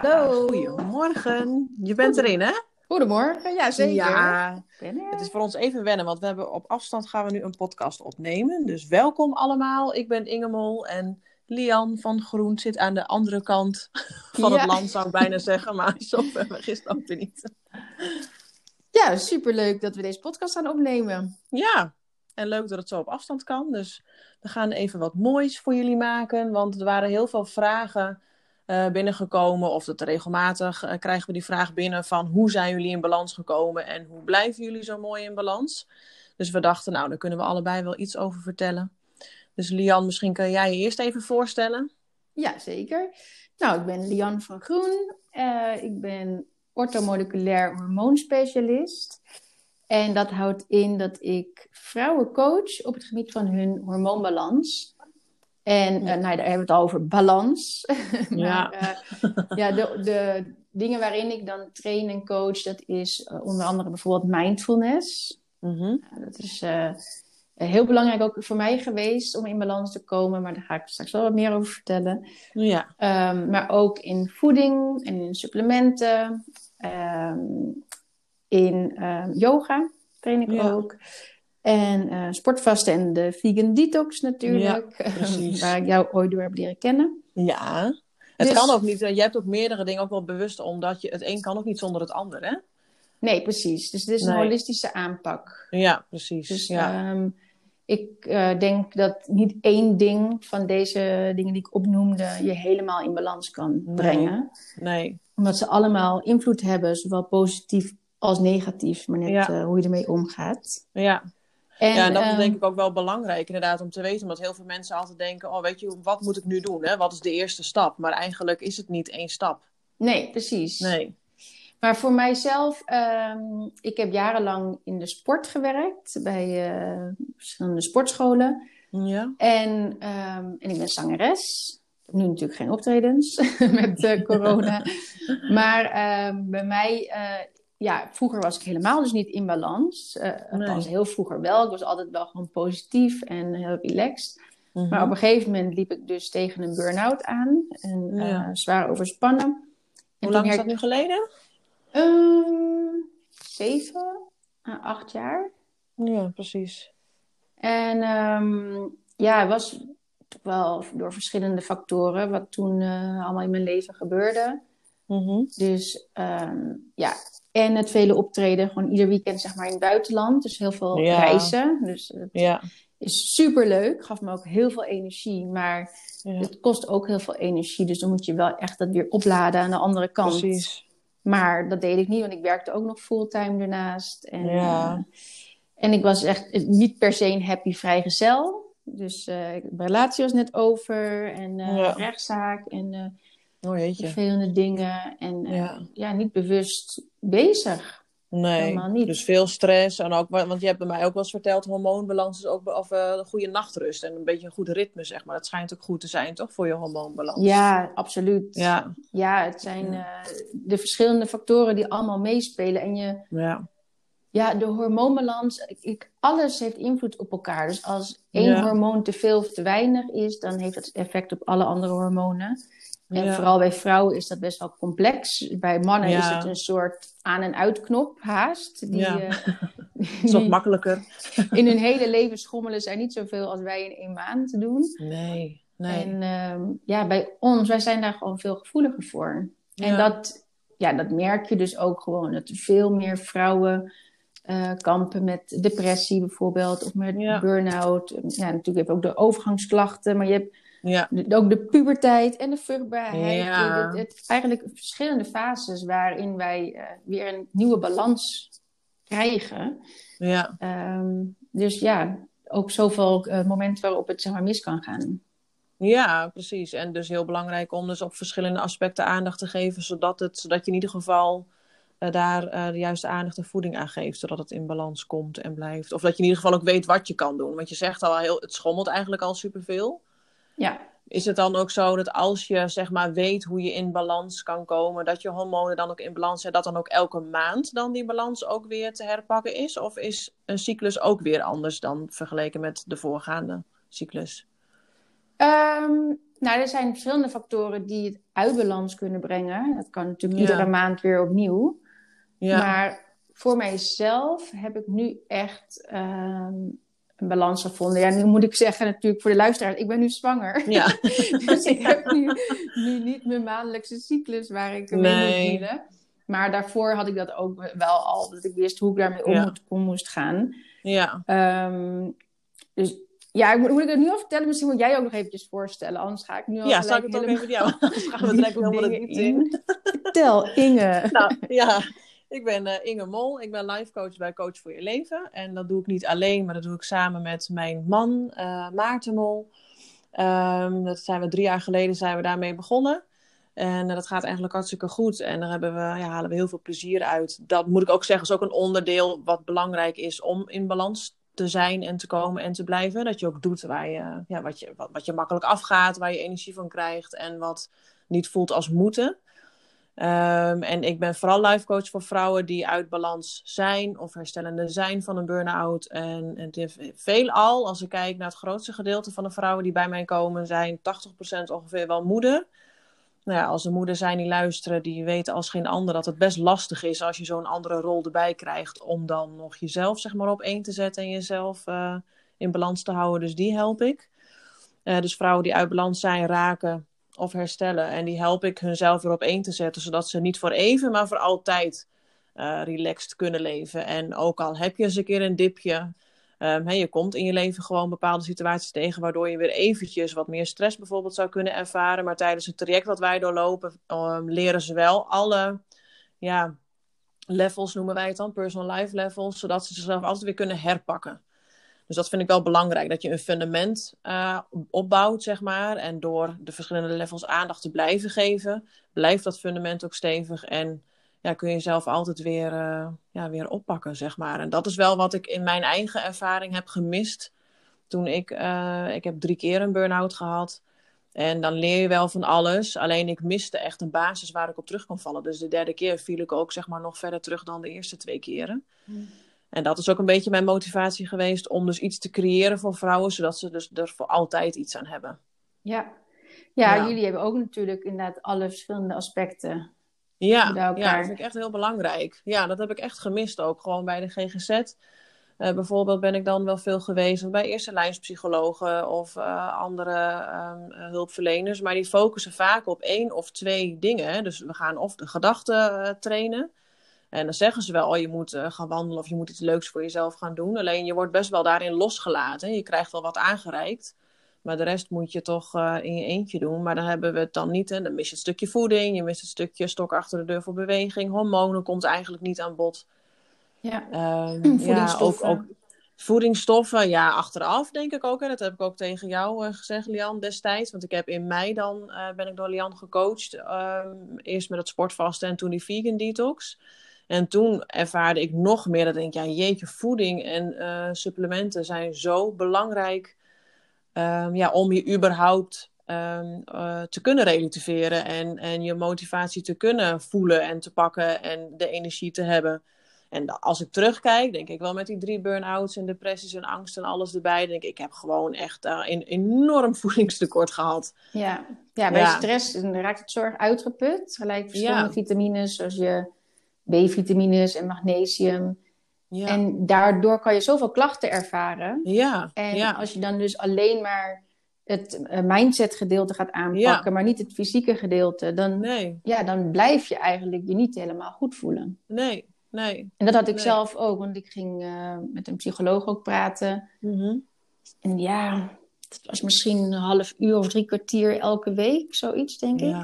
Hallo. Goedemorgen. Je bent erin, hè? Goedemorgen, ja zeker. Ja. Het is voor ons even wennen, want we hebben op afstand gaan we nu een podcast opnemen. Dus welkom allemaal. Ik ben Ingemol en Lian van Groen zit aan de andere kant van Ja. het land, zou ik bijna zeggen. Maar zo ver het ook weer niet. Ja, superleuk dat we deze podcast gaan opnemen. Ja, en leuk dat het zo op afstand kan. Dus we gaan even wat moois voor jullie maken. Want er waren heel veel vragen binnengekomen. Of dat regelmatig eh, krijgen we die vraag binnen van hoe zijn jullie in balans gekomen en hoe blijven jullie zo mooi in balans. Dus we dachten, nou, daar kunnen we allebei wel iets over vertellen. Dus Lian, misschien kan jij je eerst even voorstellen. Ja, zeker. Nou, ik ben Lian van Groen. Eh, ik ben orthomoleculair hormoonspecialist. En dat houdt in dat ik vrouwen coach op het gebied van hun hormoonbalans. En eh, nou, daar hebben we het over balans. Ja. eh, ja, de, de dingen waarin ik dan train en coach, dat is eh, onder andere bijvoorbeeld mindfulness. Mhm. Nou, dat is heel belangrijk ook voor mij geweest om in balans te komen, maar daar ga ik straks wel wat meer over vertellen. Ja, Ehm, maar ook in voeding en in supplementen, ehm, in ehm, yoga train ik Ja. ook. En eh, sportvasten en de vegan detox natuurlijk, precies. waar ik jou ooit door heb leren kennen. ja. Het Dus- kan ook niet. Jij hebt ook meerdere dingen ook wel bewust, omdat je het een kan ook niet zonder het ander, hè? Nee, precies. Dus dit is een Nee. holistische aanpak. Ja, precies. Dus ja. ehm, ik eh, denk dat niet één ding van deze dingen die ik opnoemde je helemaal in balans kan brengen. nee. Omdat ze allemaal invloed hebben, zowel positief als negatief, maar net Ja. eh, hoe je ermee omgaat. Ja. En, ja, en dat is ehm, denk ik ook wel belangrijk inderdaad om te weten. Omdat heel veel mensen altijd denken, oh weet je, wat moet ik nu doen? Hè? Wat is de eerste stap? Maar eigenlijk is het niet één stap. Nee, precies. Nee. Maar voor mijzelf, ehm, ik heb jarenlang in de sport gewerkt, bij eh, verschillende sportscholen. Ja. En, ehm, en ik ben zangeres. Ik heb nu natuurlijk geen optredens met eh, corona. maar bij mij, eh, ja, vroeger was ik helemaal dus niet in balans. Eh althans, heel vroeger wel. Ik was altijd wel gewoon positief en heel relaxed. Mhm. Maar op een gegeven moment liep ik dus tegen een burn-out aan. En eh, zwaar overspannen. En Hoe lang is dat nu geleden? Ehm, zeven, à acht jaar. Ja, precies. En ehm, ja, het was toch wel door verschillende factoren wat toen eh, allemaal in mijn leven gebeurde. Mhm. Dus ehm, ja, en het vele optreden, gewoon ieder weekend zeg maar in het buitenland. Dus heel veel Ja. reizen. Dus het Ja. is super leuk, gaf me ook heel veel energie. Maar ja. het kost ook heel veel energie. Dus dan moet je wel echt dat weer opladen aan de andere kant. Precies. Maar dat deed ik niet, want ik werkte ook nog fulltime daarnaast. En, Ja. eh, en ik was echt niet per se een happy vrijgezel. Dus eh mijn relatie was net over en eh, Ja. rechtszaak en Oh jeetje. vervelende dingen. En eh, Ja. ja. niet bewust bezig. Nee, Helemaal niet. dus veel stress. En ook, want je hebt bij mij ook wel eens verteld, hormoonbalans is ook of, eh, een goede nachtrust. En een beetje een goed ritme, zeg maar. Dat schijnt ook goed te zijn, toch, voor je hormoonbalans? Ja, absoluut. Ja, Ja, het zijn eh, de verschillende factoren die allemaal meespelen. En je, ja. ja, de hormoonbalans, ik, ik- alles heeft invloed op elkaar. Dus als één Ja. hormoon te veel of te weinig is, dan heeft dat effect op alle andere hormonen. En Ja. vooral bij vrouwen is dat best wel complex. Bij mannen Ja. is het een soort aan- en uitknop haast. Die, Ja. eh, is die makkelijker. in hun hele leven schommelen zij niet zoveel als wij in één maand doen. Nee, nee. En ehm, ja, bij ons, wij zijn daar gewoon veel gevoeliger voor. En dat, ja, dat merk je dus ook gewoon. Dat er veel meer vrouwen eh, kampen met depressie bijvoorbeeld. Of met burn-out. Ja, natuurlijk heb je ook de overgangsklachten. Maar je hebt Ja, de- ook de puberteit en de vruchtbaarheid. Ja. Het, het, eigenlijk verschillende fases waarin wij eh, weer een nieuwe balans krijgen. ja. Ehm, dus ja, ook zoveel eh, momenten waarop het zeg maar, mis kan gaan. Ja, precies. En dus heel belangrijk om dus op verschillende aspecten aandacht te geven, zodat, het, zodat je in ieder geval eh, daar de juiste aandacht en voeding aan geeft, zodat het in balans komt en blijft. Of dat je in ieder geval ook weet wat je kan doen. Want je zegt al, heel, het schommelt eigenlijk al superveel. Ja, Is het dan ook zo dat als je zeg maar weet hoe je in balans kan komen, dat je hormonen dan ook in balans zijn, dat dan ook elke maand dan die balans ook weer te herpakken is? Of is een cyclus ook weer anders dan vergeleken met de voorgaande cyclus? Ehm, nou, er zijn verschillende factoren die het uit balans kunnen brengen. Dat kan natuurlijk Ja. iedere maand weer opnieuw. Ja, Maar voor mijzelf heb ik nu echt ehm, een balans gevonden. Ja, nu moet ik zeggen natuurlijk voor de luisteraars, ik ben nu zwanger. ja. dus ik heb nu, nu niet mijn maandelijkse cyclus waar ik mee Nee. moet dealen. Maar daarvoor had ik dat ook wel al, dat ik wist hoe ik daarmee om, Ja. om moest gaan. ja. Ehm, dus ja, moet, moet ik het nu al vertellen? Misschien moet jij ook nog eventjes voorstellen, anders ga ik nu al Ja, zal ik het ook even met jou? Dan gaan we direct helemaal in. Vertel, Inge. Nou, ja, ik ben eh, Inge Mol. Ik ben life coach bij Coach voor Je Leven. En dat doe ik niet alleen, maar dat doe ik samen met mijn man, eh, Maarten Mol. Ehm, dat zijn we drie jaar geleden zijn we daarmee begonnen. En eh, dat gaat eigenlijk hartstikke goed. En daar hebben we, ja, halen we heel veel plezier uit. Dat moet ik ook zeggen, is ook een onderdeel wat belangrijk is om in balans te zijn en te komen en te blijven. Dat je ook doet waar je, ja, wat, je, wat, wat je makkelijk afgaat, waar je energie van krijgt en wat niet voelt als moeten. Ehm, en ik ben vooral life coach voor vrouwen die uit balans zijn of herstellende zijn van een burn-out. En, en veelal, als ik kijk naar het grootste gedeelte van de vrouwen die bij mij komen, zijn 80% ongeveer wel moeder. Nou ja, als er moeder zijn die luisteren, die weten als geen ander dat het best lastig is als je zo'n andere rol erbij krijgt om dan nog jezelf zeg maar op één te zetten en jezelf eh, in balans te houden. Dus die help ik. Eh, dus vrouwen die uit balans zijn, raken of herstellen. En die help ik hunzelf weer op te zetten, zodat ze niet voor even, maar voor altijd eh, relaxed kunnen leven. En ook al heb je eens een keer een dipje, ehm, je komt in je leven gewoon bepaalde situaties tegen, waardoor je weer eventjes wat meer stress bijvoorbeeld zou kunnen ervaren. Maar tijdens het traject wat wij doorlopen, ehm, leren ze wel alle ja, levels, noemen wij het dan, personal life levels, zodat ze zichzelf altijd weer kunnen herpakken. Dus dat vind ik wel belangrijk, dat je een fundament eh, opbouwt, zeg maar. En door de verschillende levels aandacht te blijven geven, blijft dat fundament ook stevig. En ja, kun je jezelf altijd weer, eh, ja, weer oppakken, zeg maar. En dat is wel wat ik in mijn eigen ervaring heb gemist. Toen ik, eh, ik heb drie keer een burn-out gehad. En dan leer je wel van alles. Alleen ik miste echt een basis waar ik op terug kon vallen. Dus de derde keer viel ik ook zeg maar nog verder terug dan de eerste twee keren. En dat is ook een beetje mijn motivatie geweest om dus iets te creëren voor vrouwen, zodat ze dus er voor altijd iets aan hebben. Ja. Ja, Ja. jullie hebben ook natuurlijk inderdaad alle verschillende aspecten. Ja, ja, dat vind ik echt heel belangrijk. Ja, dat heb ik echt gemist ook, gewoon bij de GGZ. Eh, bijvoorbeeld ben ik dan wel veel geweest bij eerste lijnspsychologen of eh, andere ehm, eh, hulpverleners. Maar die focussen vaak op één of twee dingen. Dus we gaan of de gedachten eh, trainen. En dan zeggen ze wel, oh, je moet eh, gaan wandelen of je moet iets leuks voor jezelf gaan doen. Alleen je wordt best wel daarin losgelaten. Je krijgt wel wat aangereikt. Maar de rest moet je toch eh, in je eentje doen. Maar dan hebben we het dan niet. Hè. Dan mis je het stukje voeding. Je mist het stukje stok achter de deur voor beweging. Hormonen komt eigenlijk niet aan bod. Ja. Voedingsstoffen. Ja, ook, ook voedingsstoffen, ja, achteraf denk ik ook. Hè. Dat heb ik ook tegen jou eh, gezegd, Lian, destijds. Want ik heb in mei dan, ben ik door Lian gecoacht. ehm, eerst met het sportvasten en toen die vegan detox. En toen ervaarde ik nog meer dat ik denk, ja, jeetje, voeding en eh, supplementen zijn zo belangrijk ehm, ja, om je überhaupt ehm, eh, te kunnen relativeren en, en je motivatie te kunnen voelen en te pakken en de energie te hebben. En als ik terugkijk, denk ik wel met die drie burn-outs en depressies en angst en alles erbij, denk ik, ik heb gewoon echt daar een enorm voedingstekort gehad. Ja. ja, bij Ja. stress raakt het zorg uitgeput. Gelijk verschillende Ja. vitamines, zoals je B-vitamines en magnesium. Ja, En daardoor kan je zoveel klachten ervaren. ja, En ja. als je dan dus alleen maar het eh, mindset gedeelte gaat aanpakken, Ja. maar niet het fysieke gedeelte, dan, nee, ja, dan blijf je eigenlijk je niet helemaal goed voelen. nee, nee. En dat had ik Nee. zelf ook, want ik ging eh, met een psycholoog ook praten. Mhm. En ja, het was misschien een half uur of drie kwartier elke week, zoiets denk ik.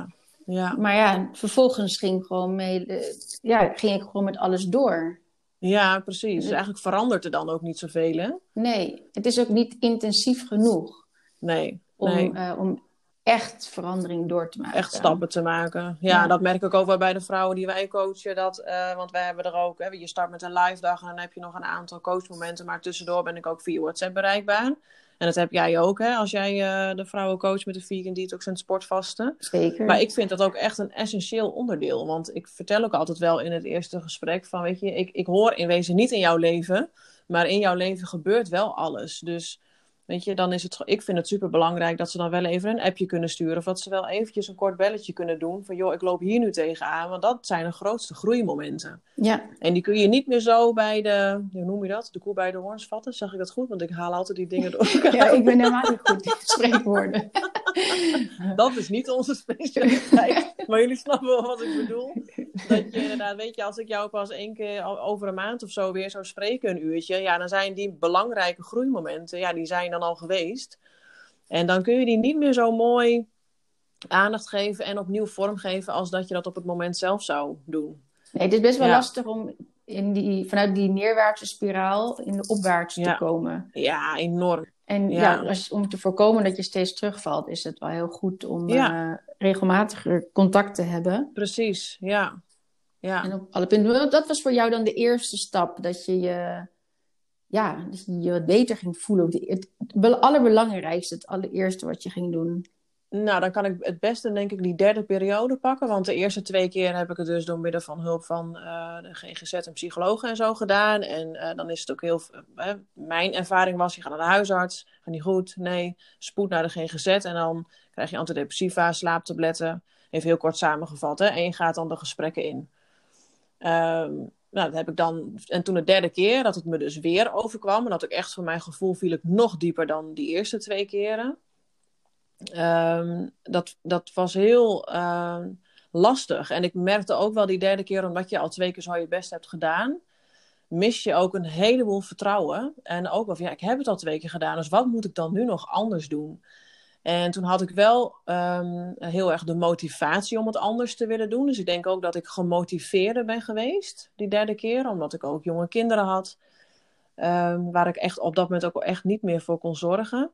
Ja, Maar ja, vervolgens ging, gewoon mee, eh, ja, ging ik gewoon met alles door. ja, precies. Dus eigenlijk verandert er dan ook niet zoveel, hè? Nee, het is ook niet intensief genoeg Nee, om, nee. eh, om echt verandering door te maken. echt stappen te maken. Ja, Ja. dat merk ik ook wel bij de vrouwen die wij coachen. Dat, eh, want wij hebben er ook, hè, je start met een live dag en dan heb je nog een aantal coachmomenten. Maar tussendoor ben ik ook via WhatsApp bereikbaar. En dat heb jij ook, hè, als jij eh, de vrouwen coacht met de vegan detox en sportvasten. Zeker. Maar ik vind dat ook echt een essentieel onderdeel. Want ik vertel ook altijd wel in het eerste gesprek van, weet je, ik, ik hoor in wezen niet in jouw leven. Maar in jouw leven gebeurt wel alles. Dus Weet je, dan is het, ik vind het super belangrijk dat ze dan wel even een appje kunnen sturen. Of dat ze wel eventjes een kort belletje kunnen doen. Van joh, ik loop hier nu tegenaan. Want dat zijn de grootste groeimomenten. Ja. En die kun je niet meer zo bij de, hoe noem je dat? De koe bij de hoorns vatten. Zeg ik dat goed? Want ik haal altijd die dingen door Ja, ik ben helemaal niet goed in spreekwoorden. dat is niet onze specialiteit. maar jullie snappen wel wat ik bedoel. Dat je inderdaad, weet je, als ik jou pas één keer over een maand of zo weer zou spreken, een uurtje. Ja, dan zijn die belangrijke groeimomenten, ja, die zijn dan al geweest. En dan kun je die niet meer zo mooi aandacht geven en opnieuw vormgeven als dat je dat op het moment zelf zou doen. Nee, het is best wel lastig om in die, vanuit die neerwaartse spiraal in de opwaarts te komen. Ja, enorm. En ja, als, om te voorkomen dat je steeds terugvalt, is het wel heel goed om uh, regelmatiger contact te hebben. Precies, ja. ja. En op alle punten. Dat was voor jou dan de eerste stap, dat je je, ja, dat je, je beter ging voelen. Het, het allerbelangrijkste, het allereerste wat je ging doen. Nou, dan kan ik het beste denk ik die derde periode pakken. Want de eerste twee keer heb ik het dus door middel van hulp van uh, de GGZ en psychologen en zo gedaan. En uh, dan is het ook heel... Mijn ervaring was, je gaat naar de huisarts, gaat niet goed, nee. Spoed naar de GGZ en dan krijg je antidepressiva, slaaptabletten. Even heel kort samengevat, hè. En je gaat dan de gesprekken in. Um, nou, dat heb ik dan... En toen de derde keer, dat het me dus weer overkwam. En dat ik echt voor mijn gevoel viel ik nog dieper dan die eerste twee keren. Um, dat, dat was heel uh, lastig. En ik merkte ook wel die derde keer, omdat je al twee keer zo je best hebt gedaan, mis je ook een heleboel vertrouwen. En ook wel van, ja, ik heb het al twee keer gedaan, dus wat moet ik dan nu nog anders doen? En toen had ik wel um, heel erg de motivatie om het anders te willen doen. Dus ik denk ook dat ik gemotiveerder ben geweest die derde keer, omdat ik ook jonge kinderen had. Um, waar ik echt op dat moment ook echt niet meer voor kon zorgen.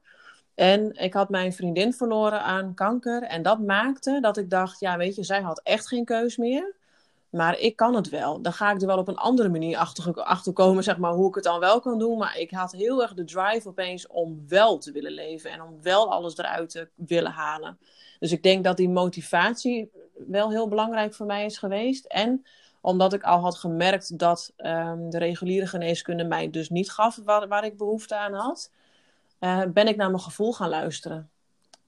En ik had mijn vriendin verloren aan kanker. En dat maakte dat ik dacht, ja weet je, zij had echt geen keus meer. Maar ik kan het wel. Dan ga ik er wel op een andere manier achter, achter komen, zeg maar, hoe ik het dan wel kan doen. Maar ik had heel erg de drive opeens om wel te willen leven. En om wel alles eruit te willen halen. Dus ik denk dat die motivatie wel heel belangrijk voor mij is geweest. En omdat ik al had gemerkt dat um, de reguliere geneeskunde mij dus niet gaf waar, ik behoefte aan had uh, ben ik naar mijn gevoel gaan luisteren.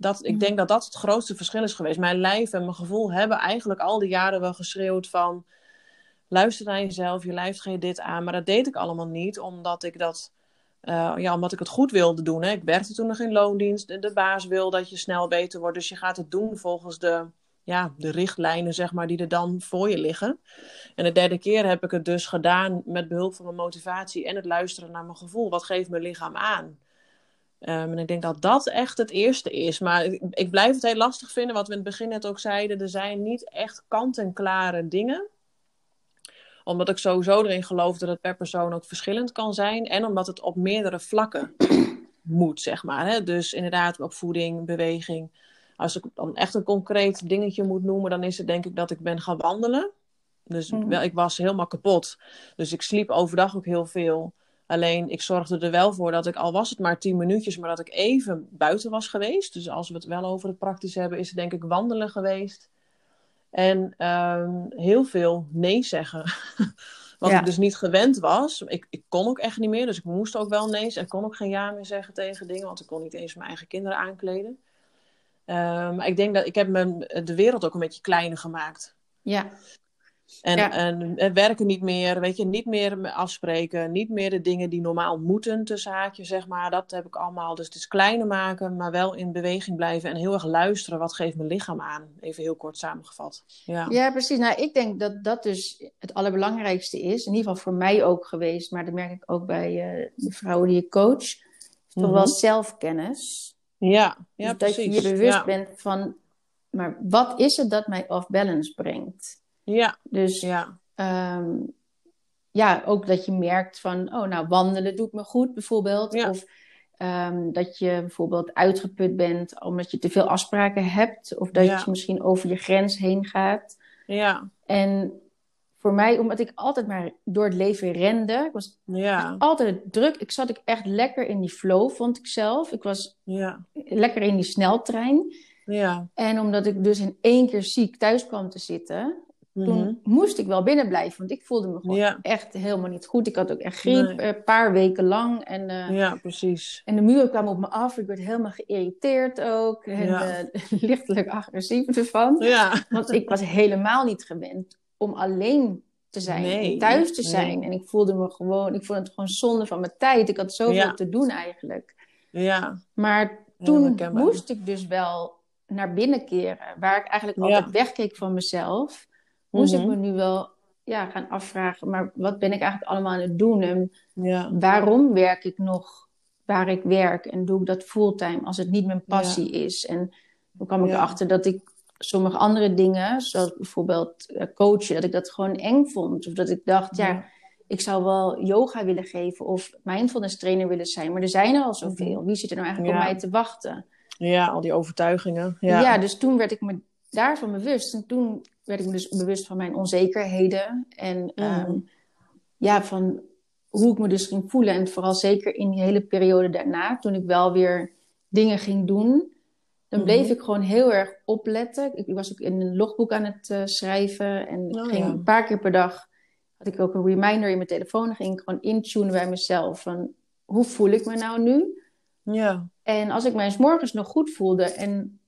Dat, ik mm. denk dat dat het grootste verschil is geweest. Mijn lijf en mijn gevoel hebben eigenlijk al die jaren wel geschreeuwd van... luister naar jezelf, je lijf geeft dit aan. Maar dat deed ik allemaal niet, omdat ik dat... Uh, ja, omdat ik het goed wilde doen. Hè. Ik werkte toen nog in loondienst. De, de baas wil dat je snel beter wordt. Dus je gaat het doen volgens de, ja, de richtlijnen, zeg maar, die er dan voor je liggen. En de derde keer heb ik het dus gedaan met behulp van mijn motivatie en het luisteren naar mijn gevoel. Wat geeft mijn lichaam aan? Um, en ik denk dat dat echt het eerste is. Maar ik, ik, blijf het heel lastig vinden, wat we in het begin net ook zeiden. Er zijn niet echt kant-en-klare dingen. Omdat ik sowieso erin geloof dat het per persoon ook verschillend kan zijn. En omdat het op meerdere vlakken moet, zeg maar. Hè? Dus inderdaad, op voeding, beweging. Als ik dan echt een concreet dingetje moet noemen, dan is het denk ik dat ik ben gaan wandelen. Dus mm. wel, ik was helemaal kapot. Dus ik sliep overdag ook heel veel. Alleen ik zorgde er wel voor dat ik, al was het maar tien minuutjes, maar dat ik even buiten was geweest. Dus als we het wel over het praktisch hebben, is het denk ik wandelen geweest. En um, heel veel nee zeggen. Wat ik dus niet gewend was. Ik, ik kon ook echt niet meer, dus ik moest ook wel nee Ik kon ook geen ja meer zeggen tegen dingen, want ik kon niet eens mijn eigen kinderen aankleden. Um, maar ik denk dat ik heb me de wereld ook een beetje kleiner gemaakt. Ja. En, en, werken niet meer, weet je, niet meer afspreken, niet meer de dingen die normaal moeten tussen haakjes, zeg maar. Dat heb ik allemaal. Dus het is kleiner maken, maar wel in beweging blijven en heel erg luisteren. Wat geeft mijn lichaam aan? Even heel kort samengevat. Ja, ja precies. Nou, ik denk dat dat dus het allerbelangrijkste is. In ieder geval voor mij ook geweest, maar dat merk ik ook bij uh, de vrouwen die ik coach. Toch wel mhm. zelfkennis. Ja, ja dus precies. Dat je je bewust bent van, maar wat is het dat mij off balance brengt? Ja. Dus ja. Um, ja, ook dat je merkt van, oh nou, wandelen doet me goed bijvoorbeeld. Of um, dat je bijvoorbeeld uitgeput bent omdat je te veel afspraken hebt. Of dat je misschien over je grens heen gaat. Ja. En voor mij, omdat ik altijd maar door het leven rende. Ik was ja. altijd druk. Ik zat ik echt lekker in die flow, vond ik zelf. Ik was ja. lekker in die sneltrein. Ja. En omdat ik dus in één keer ziek thuis kwam te zitten, toen Mhm. moest ik wel binnen blijven, want ik voelde me gewoon Ja. echt helemaal niet goed. Ik had ook echt griep, Nee. eh, een paar weken lang. En, eh, Ja, precies. en de muren kwamen op me af. Ik werd helemaal geïrriteerd ook. En Ja. eh, lichtelijk agressief ervan. Ja. Want ik was helemaal niet gewend om alleen te zijn Nee, thuis te nee. zijn. En ik voelde me gewoon, ik vond het gewoon zonde van mijn tijd. Ik had zoveel Ja. te doen eigenlijk. Ja. Maar toen moest ik dus wel naar binnen keren. Waar ik eigenlijk altijd wegkeek van mezelf, moest Mhm. ik me nu wel ja, gaan afvragen. Maar wat ben ik eigenlijk allemaal aan het doen? En Ja. waarom werk ik nog waar ik werk? En doe ik dat fulltime als het niet mijn passie is? En toen kwam ik Ja. erachter dat ik sommige andere dingen, zoals bijvoorbeeld eh, coachen, dat ik dat gewoon eng vond. Of dat ik dacht, ja, ik zou wel yoga willen geven of mindfulness trainer willen zijn. Maar er zijn er al zoveel. Wie zit er nou eigenlijk Mhm. Op mij te wachten? Ja, al die overtuigingen. Ja. Ja. dus toen werd ik me daarvan bewust. En toen werd ik me dus bewust van mijn onzekerheden. En ehm, ja, van hoe ik me dus ging voelen. En vooral zeker in die hele periode daarna, toen ik wel weer dingen ging doen. Dan Mhm. bleef ik gewoon heel erg opletten. Ik, ik was ook in een logboek aan het eh, schrijven. En ik Oh, ging ja. een paar keer per dag, had ik ook een reminder in mijn telefoon. Dan ging ik gewoon intunen bij mezelf. Van, hoe voel ik me nou nu? Ja. En als ik mij 's morgens nog goed voelde en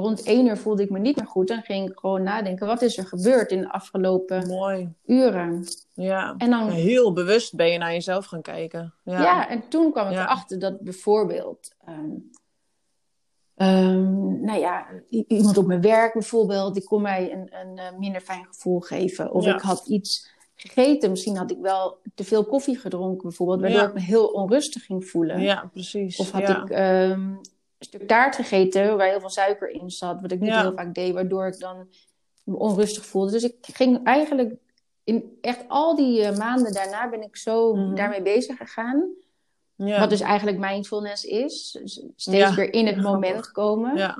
rond één uur voelde ik me niet meer goed, dan ging ik gewoon nadenken: wat is er gebeurd in de afgelopen Mooi. uren? Ja. En dan, ja, Heel bewust ben je naar jezelf gaan kijken. Ja. en toen kwam ik Ja. erachter dat bijvoorbeeld, ehm, ehm, nou ja, iemand op mijn werk bijvoorbeeld, die kon mij een, een eh, minder fijn gevoel geven. Of Ja. ik had iets gegeten, misschien had ik wel te veel koffie gedronken bijvoorbeeld, waardoor Ja. ik me heel onrustig ging voelen. Ja, precies. Of had ja. ik ehm, stuk taart gegeten waar heel veel suiker in zat, wat ik niet Ja. heel vaak deed, waardoor ik dan me onrustig voelde. Dus ik ging eigenlijk in echt al die eh, maanden daarna ben ik zo Mhm. daarmee bezig gegaan. Ja. Wat dus eigenlijk mindfulness is. Dus steeds Ja. weer in het moment komen.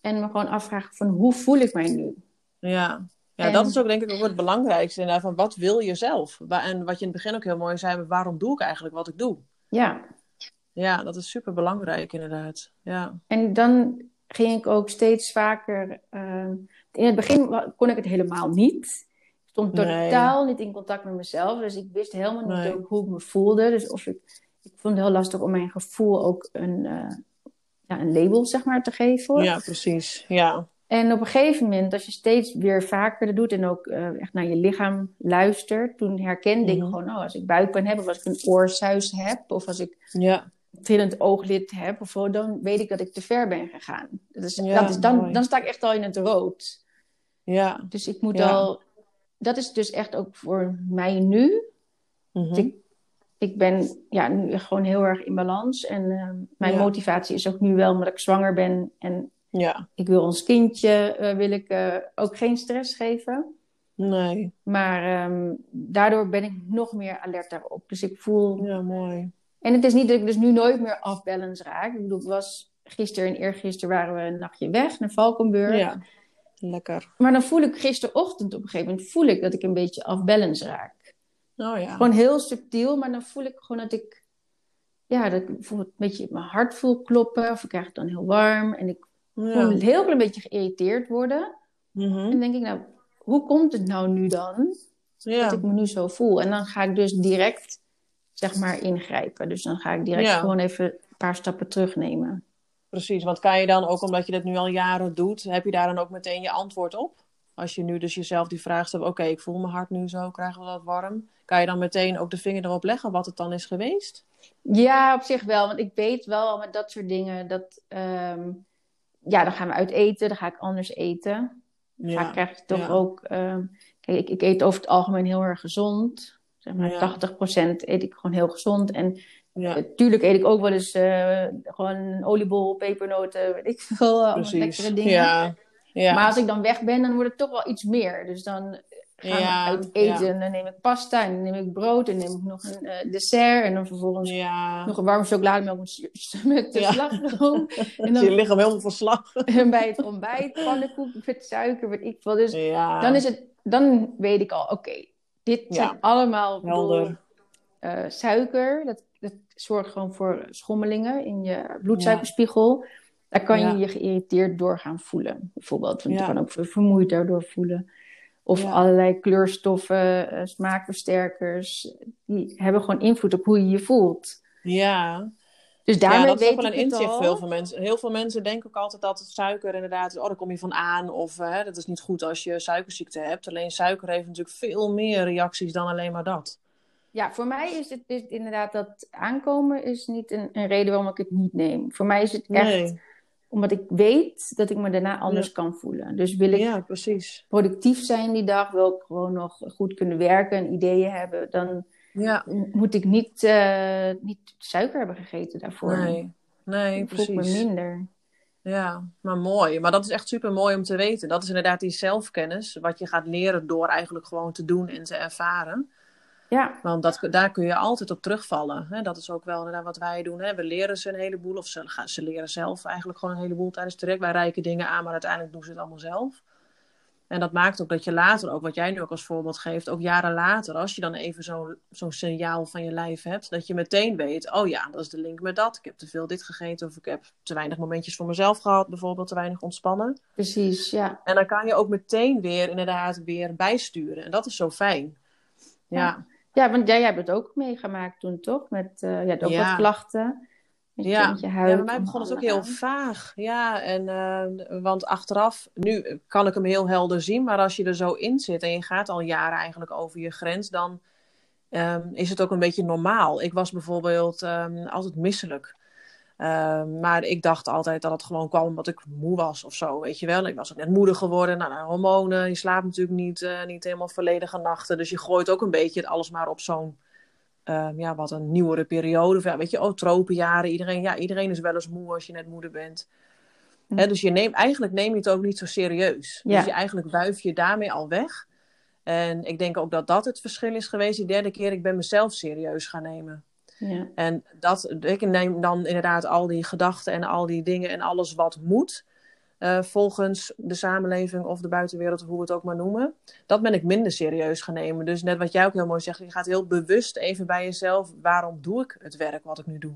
En me gewoon afvragen van hoe voel ik mij nu? Ja. Ja, En- dat is ook denk ik ook het belangrijkste. Inderdaad, van wat wil je zelf? En wat je in het begin ook heel mooi zei, waarom doe ik eigenlijk wat ik doe? Ja. Ja, dat is super belangrijk inderdaad. Ja. En dan ging ik ook steeds vaker. ehm, in het begin kon ik het helemaal niet. Ik stond Nee. totaal niet in contact met mezelf. Dus ik wist helemaal niet ook hoe ik me voelde. Dus of ik, ik vond het heel lastig om mijn gevoel ook een, eh, ja, een label zeg maar, te geven. ja, precies. Ja. En op een gegeven moment, als je steeds weer vaker dat doet en ook eh, echt naar je lichaam luistert, toen herkende ik Mhm. gewoon, oh, als ik buikpijn heb, of als ik een oorsuis heb, of als ik Ja. Trillend ooglid heb, of zo, dan weet ik dat ik te ver ben gegaan. Dat is, Ja, dat is, dan, dan sta ik echt al in het rood. Ja. Dus ik moet Ja. al, dat is dus echt ook voor mij nu. Mhm. Ik, ik ben ja, nu gewoon heel erg in balans. En eh, mijn Ja. motivatie is ook nu wel omdat ik zwanger ben en Ja. ik wil ons kindje, eh, wil ik eh, ook geen stress geven. Nee. Maar ehm, daardoor ben ik nog meer alert daarop. Dus ik voel. Ja, mooi. En het is niet dat ik dus nu nooit meer off-balance raak. Ik bedoel, ik was gisteren en eergisteren waren we een nachtje weg naar Valkenburg. Ja. Lekker. Maar dan voel ik gisterochtend op een gegeven moment voel ik dat ik een beetje off-balance raak. Oh ja. Gewoon heel subtiel, maar dan voel ik gewoon dat ik. Ja, dat ik bijvoorbeeld een beetje mijn hart voel kloppen. Of ik krijg het dan heel warm. En ik voel Ja. een heel klein beetje geïrriteerd worden. Mhm. En dan denk ik, nou, hoe komt het nou nu dan? Ja. dat ik me nu zo voel. En dan ga ik dus direct, zeg maar, ingrijpen. Dus dan ga ik direct Ja. gewoon even een paar stappen terugnemen. Precies, want kan je dan ook, omdat je dit nu al jaren doet, heb je daar dan ook meteen je antwoord op? Als je nu dus jezelf die vraag stelt, oké, ik voel mijn hart nu zo, krijgen we dat warm? Kan je dan meteen ook de vinger erop leggen wat het dan is geweest? Ja, op zich wel. Want ik weet wel met dat soort dingen dat... ehm, ja, dan gaan we uit eten. Dan ga ik anders eten. Vaak krijg je toch ja. ook... ehm, kijk, ik, ik eet over het algemeen heel erg gezond. Zeg maar Ja. 80% eet ik gewoon heel gezond. En Ja, Natuurlijk eet ik ook wel eens eh, gewoon een oliebol, pepernoten, weet ik veel, allemaal precies. lekkere dingen. Ja, ja. Maar als ik dan weg ben, dan wordt het toch wel iets meer. Dus dan gaan Ja, we uit eten. En dan neem ik pasta en dan neem ik brood en dan neem ik nog een eh, dessert. En dan vervolgens ja. nog een warme chocolademelk met, met de slagroom. en Is je dan lichaam helemaal verslag. en bij het ontbijt pannenkoek met suiker, weet ik veel. Dus dan, is het, dan weet ik al, oké, dit Ja. zijn allemaal eh, suiker. Dat, dat zorgt gewoon voor schommelingen in je bloedsuikerspiegel. Daar kan Ja. je je geïrriteerd door gaan voelen, bijvoorbeeld. Want Ja. je kan ook ver- vermoeid daardoor voelen. Of allerlei kleurstoffen, uh, smaakversterkers. Die hebben gewoon invloed op hoe je je voelt. Ja. Dus daarmee ja, dat is weet ook wel een inzicht al. veel mensen. Heel veel mensen denken ook altijd dat het suiker inderdaad, oh, daar kom je van aan. Of uh, dat is niet goed als je suikerziekte hebt. Alleen suiker heeft natuurlijk veel meer reacties dan alleen maar dat. Ja, voor mij is het, is inderdaad dat aankomen is niet een, een reden waarom ik het niet neem. Voor mij is het echt Nee. omdat ik weet dat ik me daarna anders Ja. kan voelen. Dus wil ik Ja, precies. productief zijn die dag, wil ik gewoon nog goed kunnen werken en ideeën hebben, dan Ja, moet ik niet, eh, niet suiker hebben gegeten daarvoor. nee. Nee, Ik voel me precies. minder. Ja, maar mooi. Maar dat is echt super mooi om te weten. Dat is inderdaad die zelfkennis, wat je gaat leren door eigenlijk gewoon te doen en te ervaren. Ja, Want dat, daar kun je altijd op terugvallen. Hè? Dat is ook wel inderdaad wat wij doen. Hè? We leren ze een heleboel, of ze, ze leren zelf eigenlijk gewoon een heleboel tijdens het traject. Wij reiken dingen aan, maar uiteindelijk doen ze het allemaal zelf. En dat maakt ook dat je later, ook wat jij nu ook als voorbeeld geeft, ook jaren later, als je dan even zo'n zo'n signaal van je lijf hebt, dat je meteen weet, oh ja, dat is de link met dat. Ik heb te veel dit gegeten of ik heb te weinig momentjes voor mezelf gehad, bijvoorbeeld te weinig ontspannen. precies. Ja. En dan kan je ook meteen weer inderdaad weer bijsturen. En dat is zo fijn. Ja, Ja, want jij hebt het ook meegemaakt toen, toch? Met, je had ook Ja. wat klachten. Je, Ja. bij mij begon het ook heel vaag. Ja, en, eh, want achteraf, nu kan ik hem heel helder zien, maar als je er zo in zit en je gaat al jaren eigenlijk over je grens, dan ehm, is het ook een beetje normaal. Ik was bijvoorbeeld ehm, altijd misselijk. Ehm, maar ik dacht altijd dat het gewoon kwam omdat ik moe was of zo, weet je wel. Ik was ook net moeder geworden, nou, nou, hormonen. Je slaapt natuurlijk niet, eh, niet helemaal volledige nachten. Dus je gooit ook een beetje het alles maar op zo'n, ehm, ja, wat een nieuwere periode. Of ja, weet je, oh, tropenjaren. Iedereen, ja, iedereen is wel eens moe als je net moeder bent. Hè, dus je neemt, eigenlijk neem je het ook niet zo serieus. Ja. Dus je eigenlijk wuif je daarmee al weg. En ik denk ook dat dat het verschil is geweest. Die derde keer, ik ben mezelf serieus gaan nemen. Ja. En dat, ik neem dan inderdaad al die gedachten en al die dingen en alles wat moet. Eh, volgens de samenleving of de buitenwereld, hoe we het ook maar noemen. Dat ben ik minder serieus gaan nemen. Dus net wat jij ook heel mooi zegt, je gaat heel bewust even bij jezelf. Waarom doe ik het werk wat ik nu doe?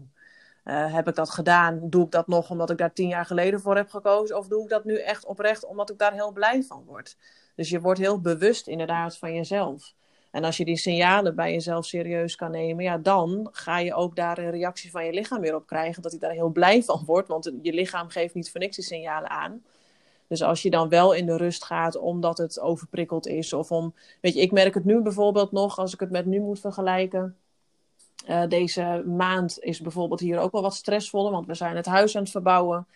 Eh, heb ik dat gedaan? Doe ik dat nog omdat ik daar tien jaar geleden voor heb gekozen? Of doe ik dat nu echt oprecht omdat ik daar heel blij van word? Dus je wordt heel bewust inderdaad van jezelf. En als je die signalen bij jezelf serieus kan nemen, ja, dan ga je ook daar een reactie van je lichaam weer op krijgen. Dat hij daar heel blij van wordt, want je lichaam geeft niet voor niks die signalen aan. Dus als je dan wel in de rust gaat omdat het overprikkeld is, of om, weet je, ik merk het nu bijvoorbeeld nog, als ik het met nu moet vergelijken. Eh, deze maand is bijvoorbeeld hier ook wel wat stressvoller, want we zijn het huis aan het verbouwen.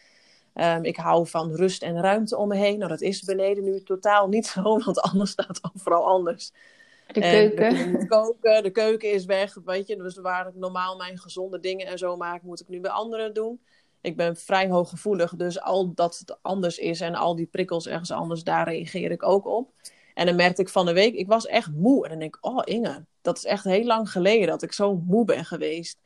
Ehm, ik hou van rust en ruimte om me heen. Nou, dat is beneden nu totaal niet zo, want anders staat overal anders. De En keuken. koken, de keuken is weg, weet je. Dus waar ik normaal mijn gezonde dingen en zo maak, moet ik nu bij anderen doen. Ik ben vrij hooggevoelig, dus al dat het anders is en al die prikkels ergens anders, daar reageer ik ook op. En dan merkte ik van de week, ik was echt moe. En dan denk ik, oh Inge, dat is echt heel lang geleden dat ik zo moe ben geweest.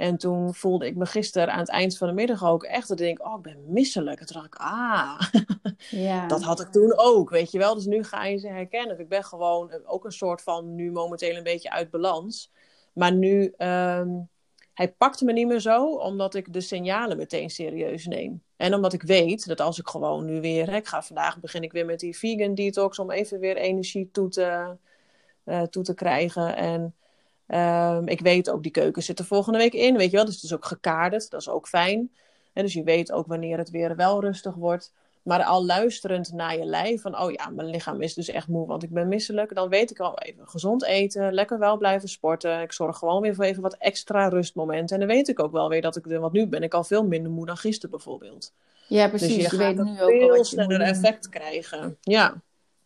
En toen voelde ik me gisteren aan het eind van de middag ook echt dat ik denk, oh ik ben misselijk. En toen dacht ik, ah, Ja. dat had ik toen ook, weet je wel. Dus nu ga je ze herkennen. Ik ben gewoon ook een soort van nu momenteel een beetje uit balans. Maar nu, ehm, hij pakt me niet meer zo, omdat ik de signalen meteen serieus neem. En omdat ik weet dat als ik gewoon nu weer, hè, ik ga vandaag begin ik weer met die vegan detox om even weer energie toe te, eh, toe te krijgen. En ehm, ik weet ook, die keuken zit er volgende week in, weet je wel. Dus het is ook gekaderd, dat is ook fijn. En dus je weet ook wanneer het weer wel rustig wordt. Maar al luisterend naar je lijf, van oh ja, mijn lichaam is dus echt moe, want ik ben misselijk. Dan weet ik al even gezond eten, lekker wel blijven sporten. Ik zorg gewoon weer voor even wat extra rustmomenten. En dan weet ik ook wel weer dat ik, want nu ben ik al veel minder moe dan gisteren bijvoorbeeld. ja, Dus precies. je, je gaat weet nu ook veel sneller effect krijgen. Ja,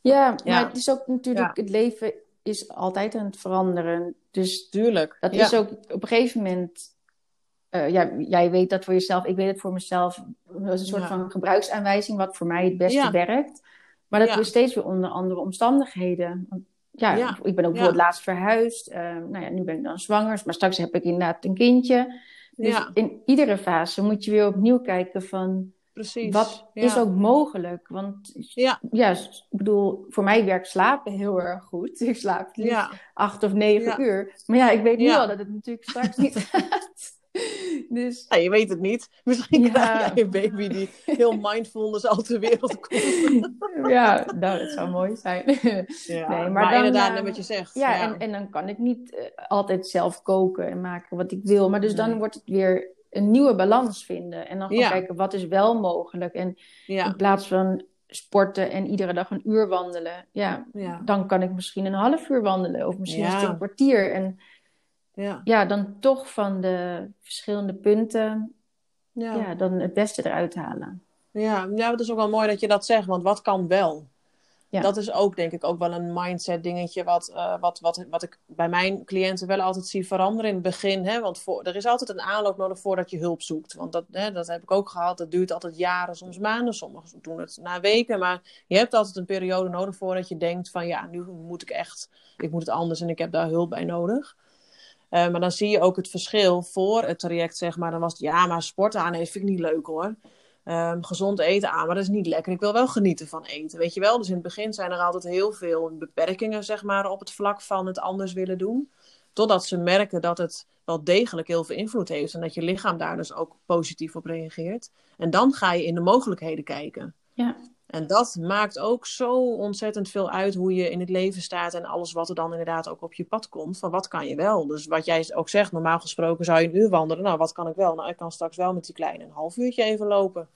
Ja, Ja. maar het is ook natuurlijk, het leven is altijd aan het veranderen. Dus tuurlijk. dat ja. is ook op een gegeven moment, eh, ja, jij weet dat voor jezelf, ik weet het voor mezelf. Dat is een soort Ja. van gebruiksaanwijzing wat voor mij het beste Ja. werkt. Maar dat we steeds weer onder andere omstandigheden. Ja, ik ben ook bijvoorbeeld Ja. laatst verhuisd. Eh, nou ja, nu ben ik dan zwanger, maar straks heb ik inderdaad een kindje. Dus in iedere fase moet je weer opnieuw kijken van Precies. wat ja. is ook mogelijk. Want Ja. ja, ik bedoel, voor mij werkt slapen heel erg goed. Ik slaap het liefst Ja, acht of negen uur. Maar ja, ik weet nu al dat het natuurlijk straks niet gaat. Dus Ja, je weet het niet. Misschien krijg jij een baby die heel mindfulness uit de wereld komt. ja, nou, dat zou mooi zijn. Nee, maar maar, dan, inderdaad, net wat je zegt. Ja, En, en dan kan ik niet eh, altijd zelf koken en maken wat ik wil. Maar dus dan wordt het weer een nieuwe balans vinden. En dan gewoon Ja. kijken wat is wel mogelijk. En ja, in plaats van sporten en iedere dag een uur wandelen. Ja, ja, dan kan ik misschien een half uur wandelen. Of misschien het een kwartier. En ja, ja, dan toch van de verschillende punten ja. ja. dan het beste eruit halen. Ja, ja, het is ook wel mooi dat je dat zegt, want wat kan wel? Dat is ook denk ik ook wel een mindset dingetje wat, eh, wat, wat, wat ik bij mijn cliënten wel altijd zie veranderen in het begin. Hè? Want voor, er is altijd een aanloop nodig voordat je hulp zoekt. Want dat, hè, dat heb ik ook gehad. Dat duurt altijd jaren, soms maanden. Sommigen doen het na weken. Maar je hebt altijd een periode nodig voordat je denkt van ja, nu moet ik echt, ik moet het anders en ik heb daar hulp bij nodig. Eh, maar dan zie je ook het verschil voor het traject, zeg maar. Dan was het, ja, maar sporten aan heeft vind ik niet leuk hoor. Ehm, gezond eten aan, maar dat is niet lekker. Ik wil wel genieten van eten, weet je wel. Dus in het begin zijn er altijd heel veel beperkingen, zeg maar, op het vlak van het anders willen doen. Totdat ze merken dat het wel degelijk heel veel invloed heeft. En dat je lichaam daar dus ook positief op reageert. En dan ga je in de mogelijkheden kijken. Ja. En dat maakt ook zo ontzettend veel uit hoe je in het leven staat en alles wat er dan inderdaad ook op je pad komt. Van wat kan je wel? Dus wat jij ook zegt, normaal gesproken zou je een uur wandelen. Nou, wat kan ik wel? Nou, ik kan straks wel met die kleine een half uurtje even lopen.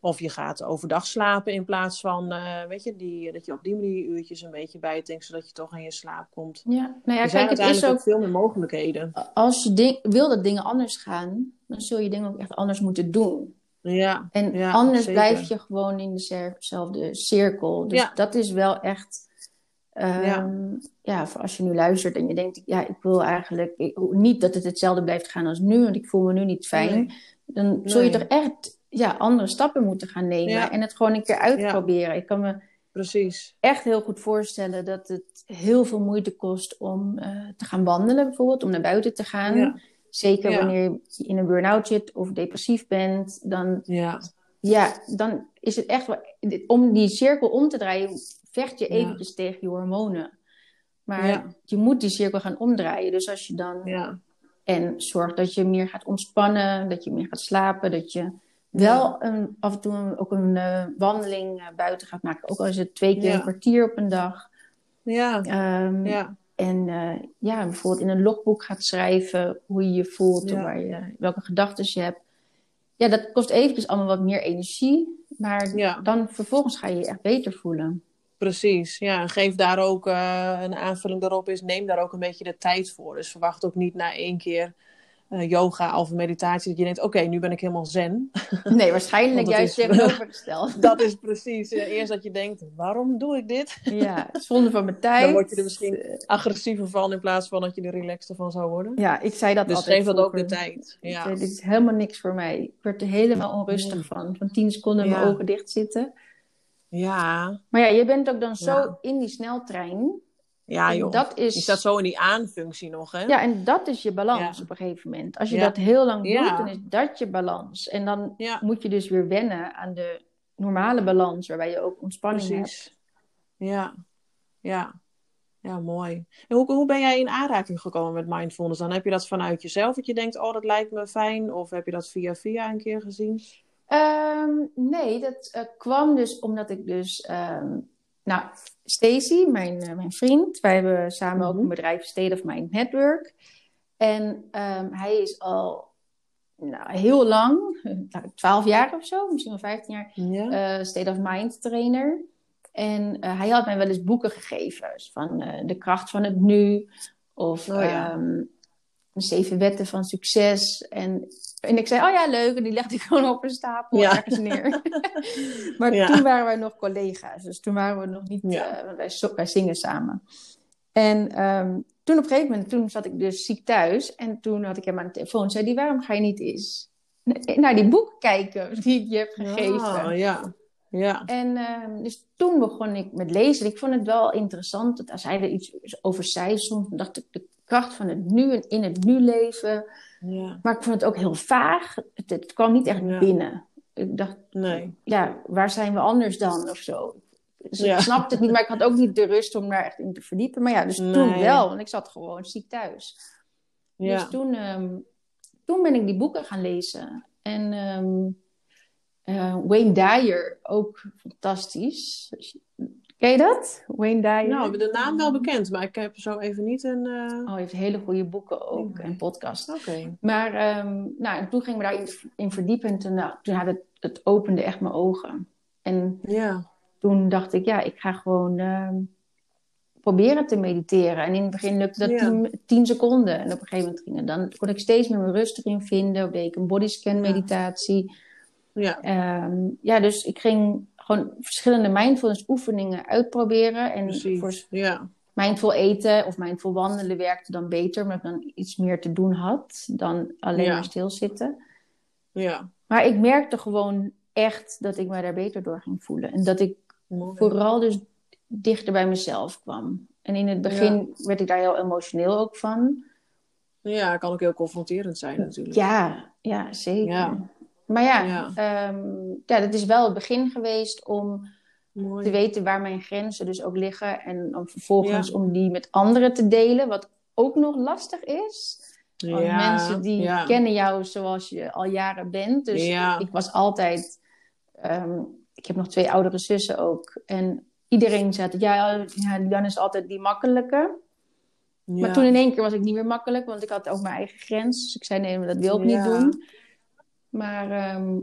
Of je gaat overdag slapen in plaats van, eh, weet je, die, dat je op die manier uurtjes een beetje bijdenkt, zodat je toch aan je slaap komt. Ja, nou ja, er zijn kijk, het is ook ook veel meer mogelijkheden. als je ding, wil dat dingen anders gaan, dan zul je dingen ook echt anders moeten doen. Ja, En Ja, anders zeker. blijf je gewoon in dezelfde cirkel. Dus Ja. dat is wel echt. ehm, Ja. als je nu luistert en je denkt, ja, ik wil eigenlijk ik- niet dat het hetzelfde blijft gaan als nu, want ik voel me nu niet fijn. Nee. Dan zul je toch echt ja, andere stappen moeten gaan nemen Ja. en het gewoon een keer uitproberen. Ik kan me precies. echt heel goed voorstellen dat het heel veel moeite kost om eh, te gaan wandelen, bijvoorbeeld, om naar buiten te gaan. Zeker Ja. wanneer je in een burn-out zit of depressief bent, dan Ja, ja, dan is het echt wel... Om die cirkel om te draaien, vecht je Ja. eventjes tegen je hormonen. Maar Ja. je moet die cirkel gaan omdraaien. Dus als je dan... ja, En zorg dat je meer gaat ontspannen, dat je meer gaat slapen, dat je wel een, af en toe een- ook een eh, wandeling eh, buiten gaat maken. Ook al is het twee keer een kwartier op een dag. ja, Ehm, ja, En eh, ja, bijvoorbeeld in een logboek gaat schrijven hoe je je voelt Ja. of waar je, welke gedachten je hebt. Ja, dat kost eventjes allemaal wat meer energie. Maar Ja. dan vervolgens ga je je echt beter voelen. precies. Ja, geef daar ook eh, een aanvulling daarop is, neem daar ook een beetje de tijd voor. Dus verwacht ook niet na één keer eh, yoga of meditatie dat je denkt, oké, nu ben ik helemaal zen. Nee, waarschijnlijk juist is- tegenovergesteld. dat is precies. eerst dat je denkt, waarom doe ik dit? ja, zonde van mijn tijd. Dan word je er misschien agressiever van in plaats van dat je er relaxter van zou worden. Ja, ik zei dat dus altijd geef dat ook de tijd. Ja. zei, dit is helemaal niks voor mij. Ik werd er helemaal onrustig van. Van tien seconden mijn ogen dicht zitten. Ja. Maar ja, je bent ook dan zo Ja. in die sneltrein. Ja, En joh. dat is... Je staat zo in die aanfunctie nog, hè? Ja, en dat is je balans Ja. op een gegeven moment. Als je Ja. dat heel lang doet, Ja. dan is dat je balans. En dan moet je dus weer wennen aan de normale balans, waarbij je ook ontspanning hebt. precies. Ja. Ja. Ja, mooi. En hoe, hoe ben jij in aanraking gekomen met mindfulness? Dan heb je dat vanuit jezelf, dat je denkt, oh, dat lijkt me fijn? Of heb je dat via via een keer gezien? Ehm, nee, dat eh, kwam dus omdat ik dus... ehm, nou, Stacy, mijn, eh, mijn vriend, wij hebben samen ook Mhm. een bedrijf State of Mind Network. En ehm, hij is al nou, heel lang, nou, 12 jaar of zo, misschien wel 15 jaar, Ja. eh, State of Mind trainer. En eh, hij had mij wel eens boeken gegeven. Dus van eh, De kracht van het nu. Of Oh ja. ehm, De zeven wetten van succes. En, en ik zei, oh ja, leuk. En die legde ik gewoon op een stapel Ja. ergens neer. maar Ja. toen waren wij nog collega's. Dus toen waren we nog niet... Ja. eh, want wij, zingen samen. En ehm, toen op een gegeven moment, toen zat ik dus ziek thuis. En toen had ik hem aan de telefoon. Zei die, waarom ga je niet eens naar die boeken kijken die ik je heb gegeven? Ah, ja. Ja. En ehm, dus toen begon ik met lezen. Ik vond het wel interessant dat als hij er iets over zei, soms dacht ik de kracht van het nu en in het nu leven. Ja. Maar ik vond het ook heel vaag. Het, het kwam niet echt Ja. binnen. Ik dacht, Nee. ja, waar zijn we anders dan of zo? Dus Ja. ik snapte het niet, maar ik had ook niet de rust om daar echt in te verdiepen. Maar ja, dus toen wel, want ik zat gewoon ziek thuis. Ja. Dus toen, ehm, toen toen ben ik die boeken gaan lezen. En ehm, eh, Wayne Dyer, ook fantastisch. Ken je dat? Wayne Dyer? Nou, de naam wel bekend, maar ik heb zo even niet een... Uh... Oh, hij heeft hele goede boeken ook en podcasts. Oké. Maar um, nou, toen ging ik me daarin in verdiepen en toen, nou, toen had het, het opende echt mijn ogen. En ja. toen dacht ik, ja, ik ga gewoon uh, proberen te mediteren. En in het begin lukte dat Ja. tien, tien seconden. En op een gegeven moment ging het dan, kon ik steeds meer mijn rust erin vinden. Of deed ik een bodyscan meditatie. Ja. Ehm, ja, dus ik ging gewoon verschillende mindfulness oefeningen uitproberen. En Precies. voor Ja. mindful eten of mindful wandelen werkte dan beter, omdat ik dan iets meer te doen had dan alleen Ja. maar stilzitten. Ja. Maar ik merkte gewoon echt dat ik me daar beter door ging voelen. En dat ik Mooi. vooral dus dichter bij mezelf kwam. En in het begin werd ik daar heel emotioneel ook van. Ja, kan ook heel confronterend zijn natuurlijk. Ja, ja zeker. Ja. Maar ja, Ja. ehm, ja, dat is wel het begin geweest om Mooi. te weten waar mijn grenzen dus ook liggen. En dan vervolgens Ja. om die met anderen te delen, wat ook nog lastig is. Want Ja, mensen die ja. kennen jou zoals je al jaren bent. Dus Ja. ik was altijd... ehm, ik heb nog twee oudere zussen ook. En iedereen zei ja, ja Jan is altijd die makkelijke. Ja. Maar toen in één keer was ik niet meer makkelijk, want ik had ook mijn eigen grens. Dus ik zei, nee, maar dat wil ik niet doen. Maar ehm,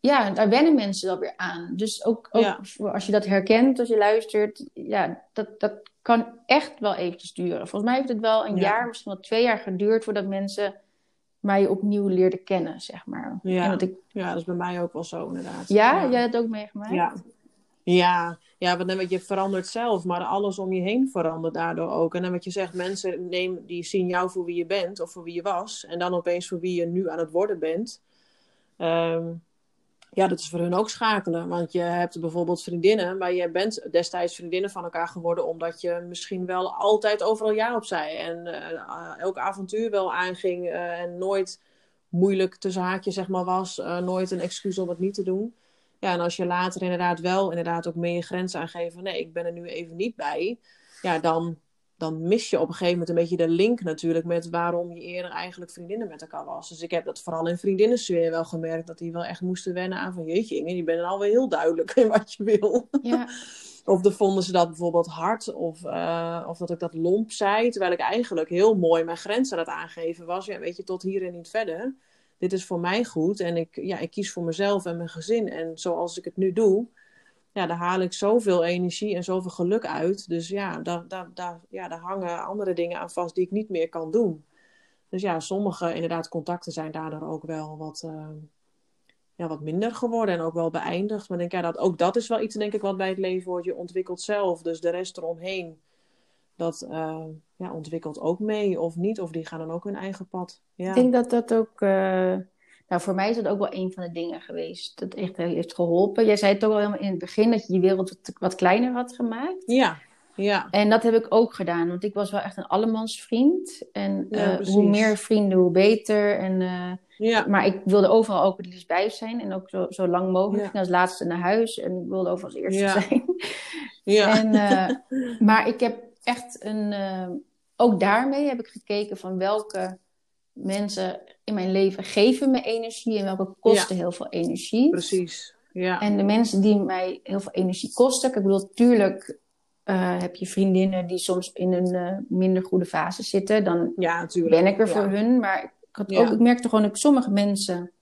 ja, daar wennen mensen wel weer aan. Dus ook, ook Ja. als je dat herkent, als je luistert, ja, dat, dat kan echt wel eventjes duren. Volgens mij heeft het wel een Ja. jaar, misschien wel twee jaar geduurd voordat mensen mij opnieuw leerden kennen, zeg maar. Ja. En dat ik, ja, dat is bij mij ook wel zo inderdaad. ja, jij hebt het ook meegemaakt? Ja. Ja, ja want je verandert zelf, maar alles om je heen verandert daardoor ook. En dan wat je zegt, mensen neem, die zien jou voor wie je bent of voor wie je was. En dan opeens voor wie je nu aan het worden bent. Ehm, ja, dat is voor hun ook schakelen. Want je hebt bijvoorbeeld vriendinnen, maar je bent destijds vriendinnen van elkaar geworden omdat je misschien wel altijd overal ja op zei. En eh, elk avontuur wel aanging eh, en nooit moeilijk tussen haakjes zeg maar was. eh, nooit een excuus om het niet te doen. Ja, en als je later inderdaad wel inderdaad ook meer je grenzen aangeeft van nee, ik ben er nu even niet bij. Ja, dan, dan mis je op een gegeven moment een beetje de link natuurlijk met waarom je eerder eigenlijk vriendinnen met elkaar was. Dus ik heb dat vooral in vriendinnensfeer wel gemerkt, dat die wel echt moesten wennen aan van jeetje Inge, je bent alweer heel duidelijk in wat je wil. Ja, Of dan vonden ze dat bijvoorbeeld hard, of, eh, of dat ik dat lomp zei, terwijl ik eigenlijk heel mooi mijn grenzen aan het aangeven was. Ja, weet je, tot hier en niet verder. Dit is voor mij goed en ik, ja, ik kies voor mezelf en mijn gezin. En zoals ik het nu doe, ja, daar haal ik zoveel energie en zoveel geluk uit. Dus ja, daar, daar, daar, ja, daar hangen andere dingen aan vast die ik niet meer kan doen. Dus ja, sommige inderdaad contacten zijn daardoor ook wel wat, eh, ja, wat minder geworden en ook wel beëindigd. Maar denk, ja, dat, ook dat is wel iets, denk ik, wat bij het leven hoort. Je ontwikkelt zelf, dus de rest eromheen, dat eh, ja, ontwikkelt ook mee of niet. Of die gaan dan ook hun eigen pad. Ja, ik denk dat dat ook... eh, nou, voor mij is dat ook wel een van de dingen geweest dat echt heeft geholpen. Jij zei het ook al helemaal in het begin, dat je je wereld wat, wat kleiner had gemaakt. ja, ja. En dat heb ik ook gedaan, want ik was wel echt een allemansvriend. En Ja, eh, hoe meer vrienden, hoe beter. En, eh, ja. maar ik wilde overal ook het liefst bij zijn en ook zo, zo lang mogelijk. Ja. Ging als laatste naar huis en ik wilde overal als eerste Ja. zijn. ja. En, eh, maar ik heb echt een. ook daarmee heb ik gekeken van welke mensen in mijn leven geven me energie en welke kosten heel veel energie. Precies. Ja. En de mensen die mij heel veel energie kosten. Ik bedoel, tuurlijk eh, heb je vriendinnen die soms in een eh, minder goede fase zitten. Dan ja, ben ik er ja. voor hun. Maar ik, had ook, ik merkte gewoon dat sommige mensen.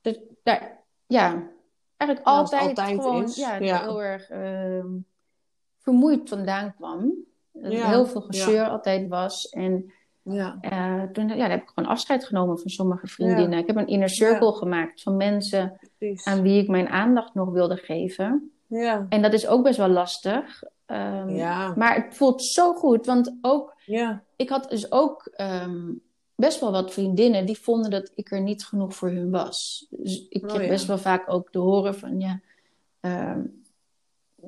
Dat, daar, ja, eigenlijk altijd, altijd gewoon is, ja, heel erg ehm, vermoeid vandaan kwam. Dat heel veel gezeur altijd was. En Ja. eh, toen ja, heb ik gewoon afscheid genomen van sommige vriendinnen. Ik heb een inner circle gemaakt van mensen Precies. aan wie ik mijn aandacht nog wilde geven. Ja. En dat is ook best wel lastig. Ehm, Ja. Maar het voelt zo goed, want ook, Ja. ik had dus ook ehm, best wel wat vriendinnen die vonden dat ik er niet genoeg voor hun was. Dus ik Oh, ja. best wel vaak ook te horen van ja, ehm,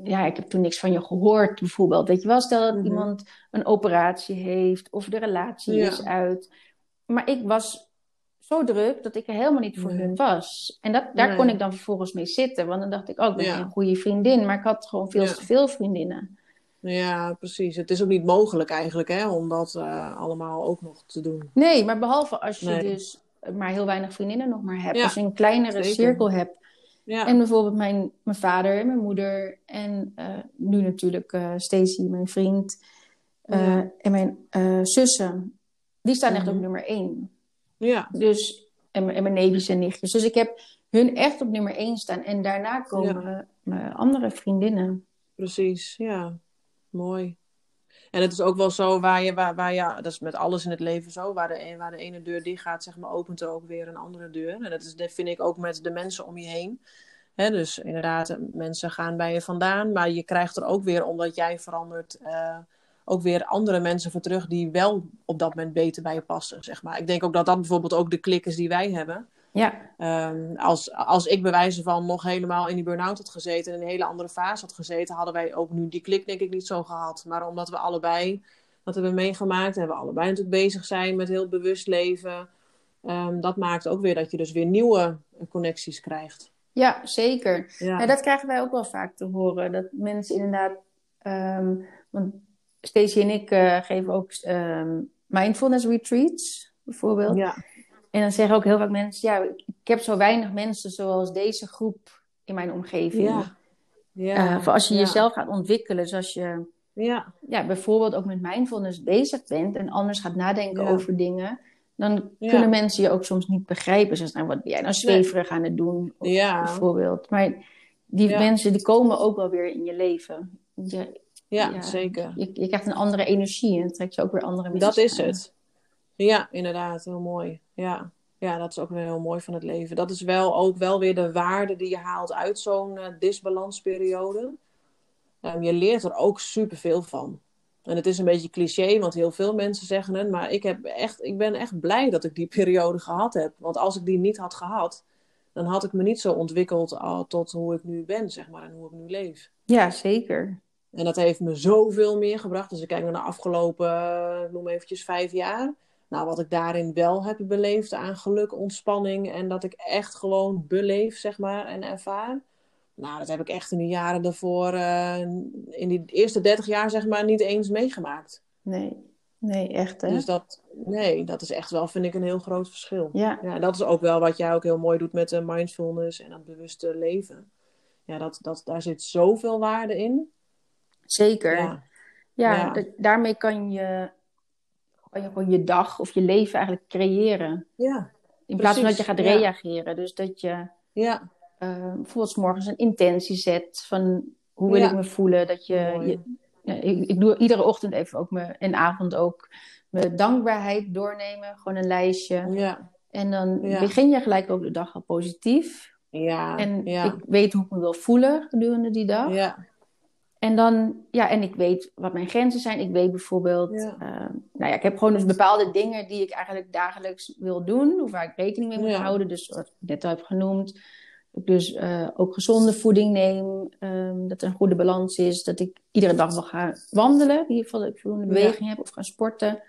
ja, ik heb toen niks van je gehoord bijvoorbeeld. Weet je wel, stel dat Mhm. iemand een operatie heeft of de relatie Ja. is uit. Maar ik was zo druk dat ik er helemaal niet voor Nee. hun was. En dat, daar Nee. kon ik dan vervolgens mee zitten. Want dan dacht ik, oh, ik ben Ja. een goede vriendin. Maar ik had gewoon veel Ja. te veel vriendinnen. ja, precies. Het is ook niet mogelijk eigenlijk hè, om dat eh, allemaal ook nog te doen. Nee, maar behalve als je Nee. dus maar heel weinig vriendinnen nog maar hebt. Als je een kleinere zeker. cirkel hebt. Ja, En bijvoorbeeld mijn, mijn vader en mijn moeder en eh, nu natuurlijk Stacy, mijn vriend, eh, Ja. en mijn zussen. Die staan echt Mhm. op nummer één. ja, Dus, en, mijn- en mijn neefjes en nichtjes. Dus ik heb hun echt op nummer één staan. En daarna komen mijn andere vriendinnen. precies. Ja, mooi. En het is ook wel zo waar je, waar, waar ja, dat is met alles in het leven zo, waar de, waar de ene deur dicht gaat, zeg maar, opent er ook weer een andere deur. En dat, is, dat vind ik ook met de mensen om je heen. Dus inderdaad, mensen gaan bij je vandaan, maar je krijgt er ook weer, omdat jij verandert, eh, ook weer andere mensen voor terug die wel op dat moment beter bij je passen, zeg maar. Ik denk ook dat dat bijvoorbeeld ook de klik is die wij hebben. Ja, Ehm, als, als ik bij wijze van nog helemaal in die burn-out had gezeten en in een hele andere fase had gezeten, hadden wij ook nu die klik denk ik niet zo gehad. Maar omdat we allebei dat hebben meegemaakt en we allebei natuurlijk bezig zijn met heel bewust leven, ehm, dat maakt ook weer dat je dus weer nieuwe connecties krijgt. ja zeker. Ja, Ja, dat krijgen wij ook wel vaak te horen. Dat mensen inderdaad. ehm, want Stacey en ik eh, geven ook mindfulness retreats, bijvoorbeeld. ja, En dan zeggen ook heel vaak mensen: Ja, ik heb zo weinig mensen zoals deze groep in mijn omgeving. ja, ja, Eh, voor als je ja, jezelf gaat ontwikkelen, dus als je ja, ja, bijvoorbeeld ook met mindfulness bezig bent en anders gaat nadenken Ja. over dingen, dan kunnen mensen je ook soms niet begrijpen. Zoals, nou, wat ben jij nou zweverig aan het doen? Of, Bijvoorbeeld. Maar die mensen die komen ook wel weer in je leven. Je, ja, Ja. zeker. je, je krijgt een andere energie en trekt je ook weer andere mensen Dat is aan. het. Ja, inderdaad, heel mooi. Ja. ja, dat is ook weer heel mooi van het leven. Dat is wel ook wel weer de waarde die je haalt uit zo'n eh, disbalansperiode. Ehm, je leert er ook superveel van. En het is een beetje cliché, want heel veel mensen zeggen het. Maar ik, heb echt, ik ben echt blij dat ik die periode gehad heb. Want als ik die niet had gehad, dan had ik me niet zo ontwikkeld al tot hoe ik nu ben, zeg maar. En hoe ik nu leef. Ja, zeker. En dat heeft me zoveel meer gebracht. Als ik kijk naar de afgelopen, eh, ik noem eventjes vijf jaar. Nou, wat ik daarin wel heb beleefd aan geluk, ontspanning. En dat ik echt gewoon beleef, zeg maar, en ervaar. Nou, dat heb ik echt in de jaren daarvoor, eh, in die eerste dertig jaar, zeg maar, niet eens meegemaakt. Nee, nee echt hè? Dus dat, nee, dat is echt wel, vind ik, een heel groot verschil. Ja, Ja, dat is ook wel wat jij ook heel mooi doet met de mindfulness en dat bewuste leven. Ja, dat, dat, daar zit zoveel waarde in. zeker. Ja, Ja, Ja. da- daarmee kan je gewoon je dag of je leven eigenlijk creëren. ja, In plaats van dat je gaat reageren. Dus dat je ja. eh, bijvoorbeeld 's morgens een intentie zet van hoe wil Ja. ik me voelen. Dat je, Mooi. je ja, ik, ik doe iedere ochtend even ook me, en avond ook mijn dankbaarheid doornemen. Gewoon een lijstje. Ja, En dan begin je gelijk ook de dag al positief. ja, En ik weet hoe ik me wil voelen gedurende die dag. ja, En dan, ja, en ik weet wat mijn grenzen zijn. Ik weet bijvoorbeeld, Ja. eh, nou ja, ik heb gewoon dus bepaalde dingen die ik eigenlijk dagelijks wil doen, of waar ik rekening mee moet Ja. houden. Dus wat ik net al heb genoemd, dat ik dus eh, ook gezonde voeding neem, ehm, dat er een goede balans is, dat ik iedere dag wil gaan wandelen, in ieder geval dat ik voldoende Ja. beweging heb of gaan sporten.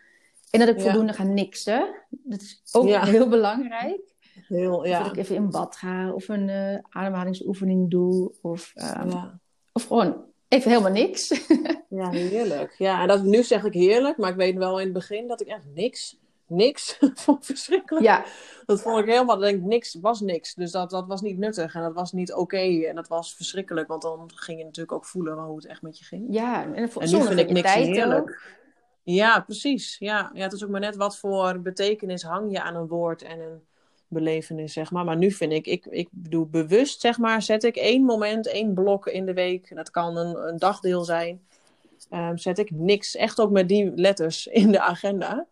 En dat ik voldoende ga niksen. Dat is ook heel belangrijk. heel, Of ja, dat ik even in bad ga, of een eh, ademhalingsoefening doe, of, ehm, of gewoon even helemaal niks. Ja, heerlijk. Ja, en dat, nu zeg ik heerlijk, maar ik weet wel in het begin dat ik echt niks, niks vond verschrikkelijk. ja, Dat vond ik helemaal, dat denk ik, niks was niks. Dus dat, dat was niet nuttig en dat was niet oké en dat was verschrikkelijk, want dan ging je natuurlijk ook voelen hoe het echt met je ging. Ja, en, En nu vind ik niks heerlijk. ook. Ja, precies. Ja. ja, het is ook maar net wat voor betekenis hang je aan een woord en een belevenis, zeg maar. Maar nu vind ik, ik, ik bedoel bewust, zeg maar, zet ik één moment, één blok in de week. Dat kan een, een dagdeel zijn. Ehm, zet ik niks, echt ook met die letters in de agenda.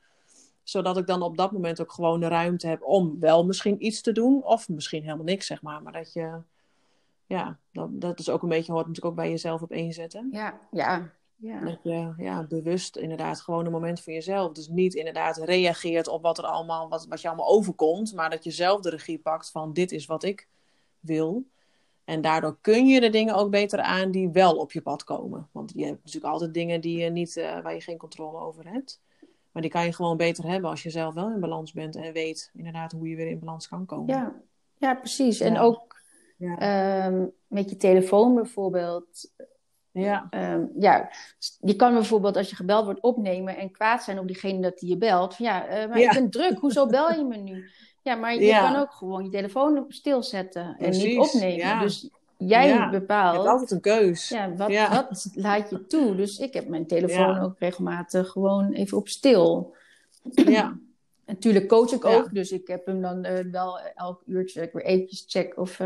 Zodat ik dan op dat moment ook gewoon de ruimte heb om wel misschien iets te doen. Of misschien helemaal niks, zeg maar. Maar dat je, ja, dat, dat is ook een beetje, hoort natuurlijk ook bij jezelf op één. Ja, ja, ja. Dat je ja, bewust inderdaad gewoon een moment voor jezelf. Dus niet inderdaad reageert op wat er allemaal, wat, wat je allemaal overkomt. Maar dat je zelf de regie pakt van dit is wat ik wil. En daardoor kun je de dingen ook beter aan die wel op je pad komen. Want je hebt natuurlijk altijd dingen die je niet, eh, waar je geen controle over hebt. Maar die kan je gewoon beter hebben als je zelf wel in balans bent. En weet inderdaad hoe je weer in balans kan komen. Ja, ja precies. En ook Ja. ehm, met je telefoon bijvoorbeeld. Ja. Ehm, ja, je kan bijvoorbeeld als je gebeld wordt opnemen en kwaad zijn op diegene dat die je belt. Van, ja, eh, maar Ja. ik ben druk, hoezo bel je me nu? Ja, maar je Ja. kan ook gewoon je telefoon op stilzetten en niet Precies, opnemen. ja. Dus jij Ja. Je hebt bepaalt altijd een keus. ja, wat, wat laat je toe. Dus ik heb mijn telefoon ook regelmatig gewoon even op stil. Ja. En Natuurlijk coach ik ook, dus ik heb hem dan eh, wel elk uurtje dat ik weer eventjes check of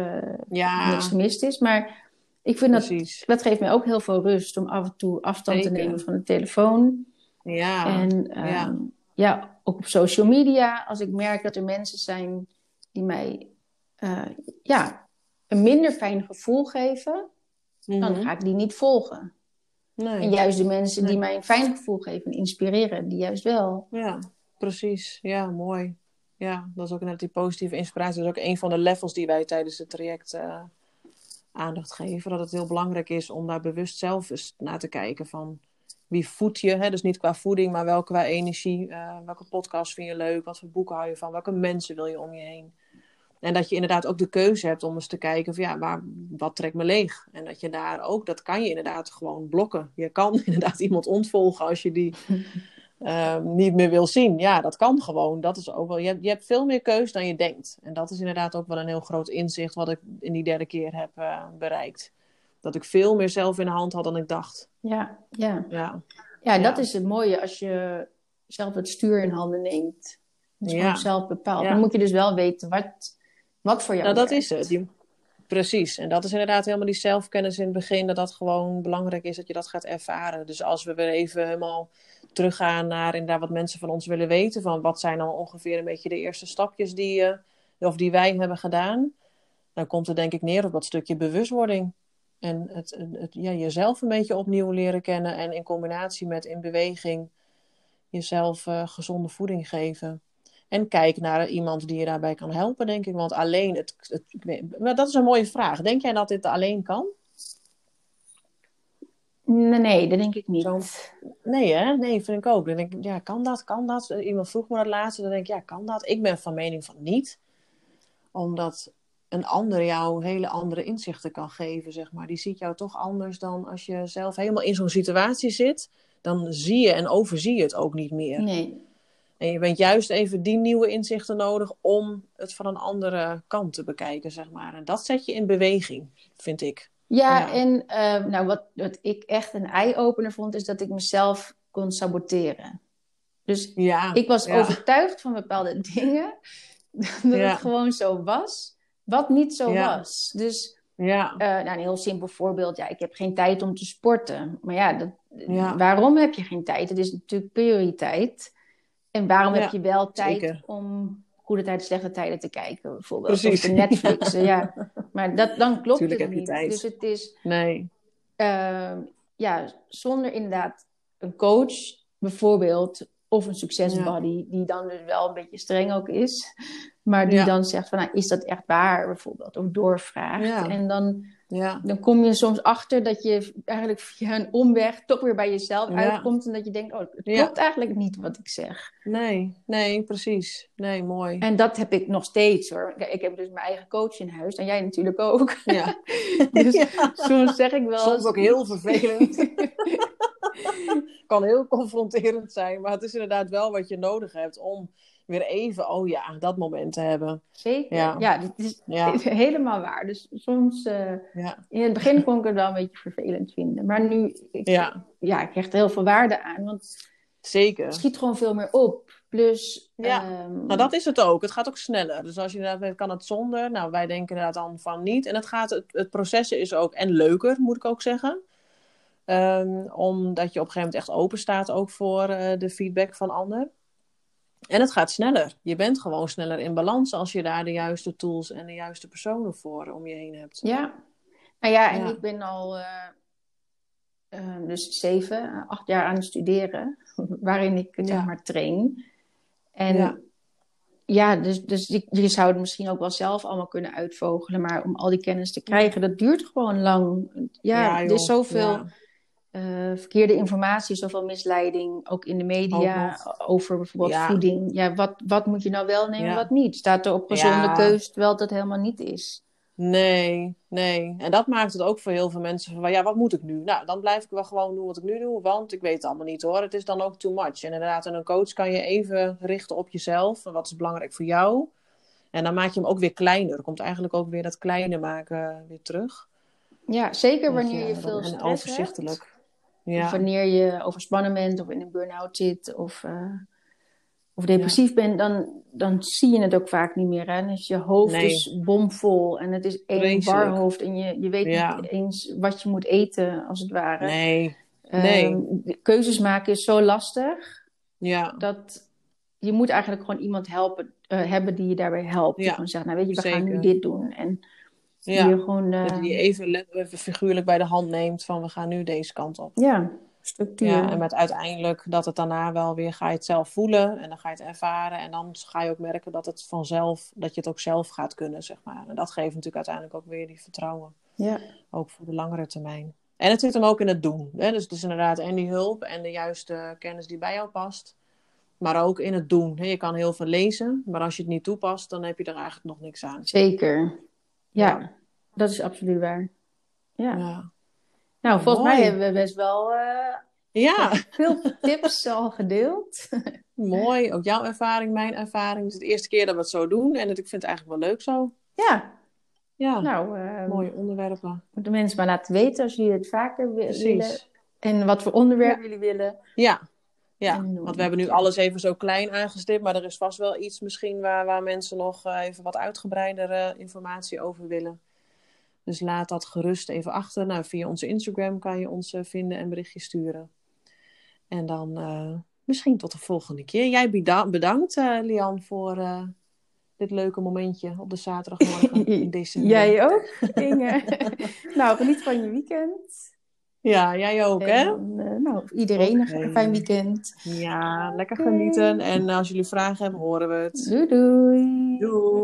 Ja, niks gemist is. Maar ik vind dat, precies. dat geeft mij ook heel veel rust om af en toe afstand Zeker. te nemen van de telefoon. Ja. En ehm, ja. ja. ook op social media, als ik merk dat er mensen zijn die mij eh, ja, een minder fijn gevoel geven, dan Mhm. ga ik die niet volgen. Nee. En juist de mensen die mij een fijn gevoel geven en inspireren, die juist wel. Ja, precies. Ja, mooi. Ja, dat is ook net die positieve inspiratie. Dat is ook een van de levels die wij tijdens het traject eh, aandacht geven. Dat het heel belangrijk is om daar bewust zelf eens naar te kijken van wie voed je. Hè? Dus niet qua voeding, maar wel qua energie. Eh, welke podcast vind je leuk? Wat voor boeken hou je van? Welke mensen wil je om je heen? En dat je inderdaad ook de keuze hebt om eens te kijken van ja, maar wat trekt me leeg? En dat je daar ook, dat kan je inderdaad gewoon blokken. Je kan inderdaad iemand ontvolgen als je die ehm, niet meer wil zien. Ja, dat kan gewoon. Dat is ook wel, je, hebt, je hebt veel meer keus dan je denkt. En dat is inderdaad ook wel een heel groot inzicht wat ik in die derde keer heb eh, bereikt. Dat ik veel meer zelf in de hand had dan ik dacht. Ja, ja. Ja, ja dat Ja. is het mooie als je zelf het stuur in handen neemt. Dus Ja. gewoon zelf bepaalt. Ja. Dan moet je dus wel weten wat, wat voor jou nou dat werkt. is het. Die- precies. En dat is inderdaad helemaal die zelfkennis in het begin. Dat dat gewoon belangrijk is dat je dat gaat ervaren. Dus als we weer even helemaal teruggaan naar inderdaad wat mensen van ons willen weten. Van wat zijn dan ongeveer een beetje de eerste stapjes die, je of die wij hebben gedaan. Dan komt het denk ik neer op dat stukje bewustwording. En het, het, ja, jezelf een beetje opnieuw leren kennen. En in combinatie met in beweging jezelf eh, gezonde voeding geven. En kijk naar iemand die je daarbij kan helpen, denk ik. Want alleen, het, dat is een mooie vraag. Denk jij dat dit alleen kan? Nee, nee, dat denk ik niet. Zo- Nee, hè? Nee, vind ik ook. Dan denk ik, ja, kan dat? Kan dat? Iemand vroeg me dat laatste. Dan denk ik, ja, kan dat? Ik ben van mening van niet. Omdat een ander jou hele andere inzichten kan geven, zeg maar. Die ziet jou toch anders dan als je zelf helemaal in zo'n situatie zit. Dan zie je en overzie je het ook niet meer. Nee. En je bent juist even die nieuwe inzichten nodig om het van een andere kant te bekijken, zeg maar. En dat zet je in beweging, vind ik. Ja, Ja. en eh, nou, wat, wat ik echt een eye-opener vond, is dat ik mezelf kon saboteren. Dus Ja, ik was ja. overtuigd van bepaalde dingen, dat het gewoon zo was, wat niet zo was. Dus Ja, eh, nou, een heel simpel voorbeeld, ja, ik heb geen tijd om te sporten. Maar ja, dat, waarom heb je geen tijd? Het is natuurlijk prioriteit. En waarom heb je wel tijd zeker. om goede tijden, slechte tijden te kijken, bijvoorbeeld? Precies. Of te Netflixen, ja. Maar dat, dan klopt Tuurlijk het niet. tijd. Dus het is nee. Ehm, ja, zonder inderdaad een coach bijvoorbeeld, of een succesbuddy, die dan dus wel een beetje streng ook is, maar die Ja. dan zegt van, nou, is dat echt waar bijvoorbeeld, of doorvraagt. Ja. En dan, Ja, dan kom je soms achter dat je eigenlijk via een omweg toch weer bij jezelf Ja. uitkomt en dat je denkt, oh, het Ja. klopt eigenlijk niet wat ik zeg. nee, nee, precies. Nee, mooi. En dat heb ik nog steeds hoor. Kijk, Ik heb dus mijn eigen coach in huis en jij natuurlijk ook. Ja. Dus Ja. soms zeg ik wel Soms ook heel vervelend. kan heel confronterend zijn, maar het is inderdaad wel wat je nodig hebt om weer even, oh ja, dat moment te hebben. Zeker. Ja. Ja, dit is Ja. helemaal waar. Dus soms, eh, Ja, in het begin kon ik het wel een beetje vervelend vinden. Maar nu, ik, ja ja, ik hecht er heel veel waarde aan. Want zeker. het schiet gewoon veel meer op. Plus, Ja. ehm, Nou, dat is het ook. Het gaat ook sneller. Dus als je inderdaad weet, kan het zonder? Nou, wij denken inderdaad dan van niet. En het, gaat, het, het proces is ook, en leuker moet ik ook zeggen. Ehm, omdat je op een gegeven moment echt open staat ook voor eh, de feedback van anderen. En het gaat sneller. Je bent gewoon sneller in balans als je daar de juiste tools en de juiste personen voor om je heen hebt. ja. Nou ja, en Ja. ik ben al eh, eh, dus zeven, acht jaar aan het studeren. Waarin ik zeg maar train. En Ja. ja, dus, dus je, je zou het misschien ook wel zelf allemaal kunnen uitvogelen. Maar om al die kennis te krijgen, dat duurt gewoon lang. Ja, er is zoveel Eh, verkeerde informatie, zoveel misleiding, ook in de media, over bijvoorbeeld Ja. voeding. Ja, wat, wat moet je nou wel nemen, Ja. wat niet? Staat er op gezonde Ja. keus, terwijl dat helemaal niet is. Nee, nee. En dat maakt het ook voor heel veel mensen van, ja, wat moet ik nu? Nou, dan blijf ik wel gewoon doen wat ik nu doe, want ik weet het allemaal niet hoor. Het is dan ook too much. En inderdaad, en een coach kan je even richten op jezelf. Wat is belangrijk voor jou? En dan maak je hem ook weer kleiner. Er komt eigenlijk ook weer dat kleine maken weer terug. Ja, zeker wanneer je dan- veel en stress overzichtelijk. hebt. Ja. Of wanneer je overspannen bent of in een burn-out zit of, eh, of depressief bent, dan, dan zie je het ook vaak niet meer. Hè? Dan is je hoofd Nee. is bomvol en het is één warhoofd en je, je weet Ja. niet eens wat je moet eten, als het ware. Nee. Ehm, nee. keuzes maken is zo lastig Ja. dat je moet eigenlijk gewoon iemand helpen, eh, hebben die je daarbij helpt. Die gewoon zegt, nou weet je, we gaan nu dit doen. En die je gewoon, eh, je even, even figuurlijk bij de hand neemt van we gaan nu deze kant op. ja, structuur. Ja, en met uiteindelijk dat het daarna wel weer ga je het zelf voelen en dan ga je het ervaren en dan ga je ook merken dat het vanzelf, dat je het ook zelf gaat kunnen, zeg maar. En dat geeft natuurlijk uiteindelijk ook weer die vertrouwen, ja. ook voor de langere termijn. En het zit hem ook in het doen. Hè? Dus het is inderdaad en die hulp en de juiste kennis die bij jou past, maar ook in het doen. Hè? Je kan heel veel lezen, maar als je het niet toepast, dan heb je er eigenlijk nog niks aan. Zeker. Ja, dat is absoluut waar. Ja. Ja, Nou, volgens Mooi. mij hebben we best wel eh, ja. veel tips al gedeeld. mooi. Ook jouw ervaring, mijn ervaring. Het is de eerste keer dat we het zo doen en het- ik vind het eigenlijk wel leuk zo. Ja, Ja, nou, eh mooie onderwerpen. moeten mensen maar laten weten als jullie het vaker wi- willen. Precies. En wat voor onderwerp jullie willen. Ja, ja. Want we hebben nu alles even zo klein aangestipt, maar er is vast wel iets misschien waar, waar mensen nog eh, even wat uitgebreidere informatie over willen. Dus laat dat gerust even achter. Nou, via onze Instagram kan je ons eh, vinden en berichtjes sturen. En dan eh, misschien tot de volgende keer. Jij beda- bedankt, Lian, voor dit leuke momentje op de zaterdagmorgen in december. Jij ook, Inge. nou, geniet van je weekend. Ja, jij ook, hè? En eh, nou, iedereen Oké. een fijn weekend. Ja, lekker genieten. En als jullie vragen hebben, horen we het. Doei doei. Doei!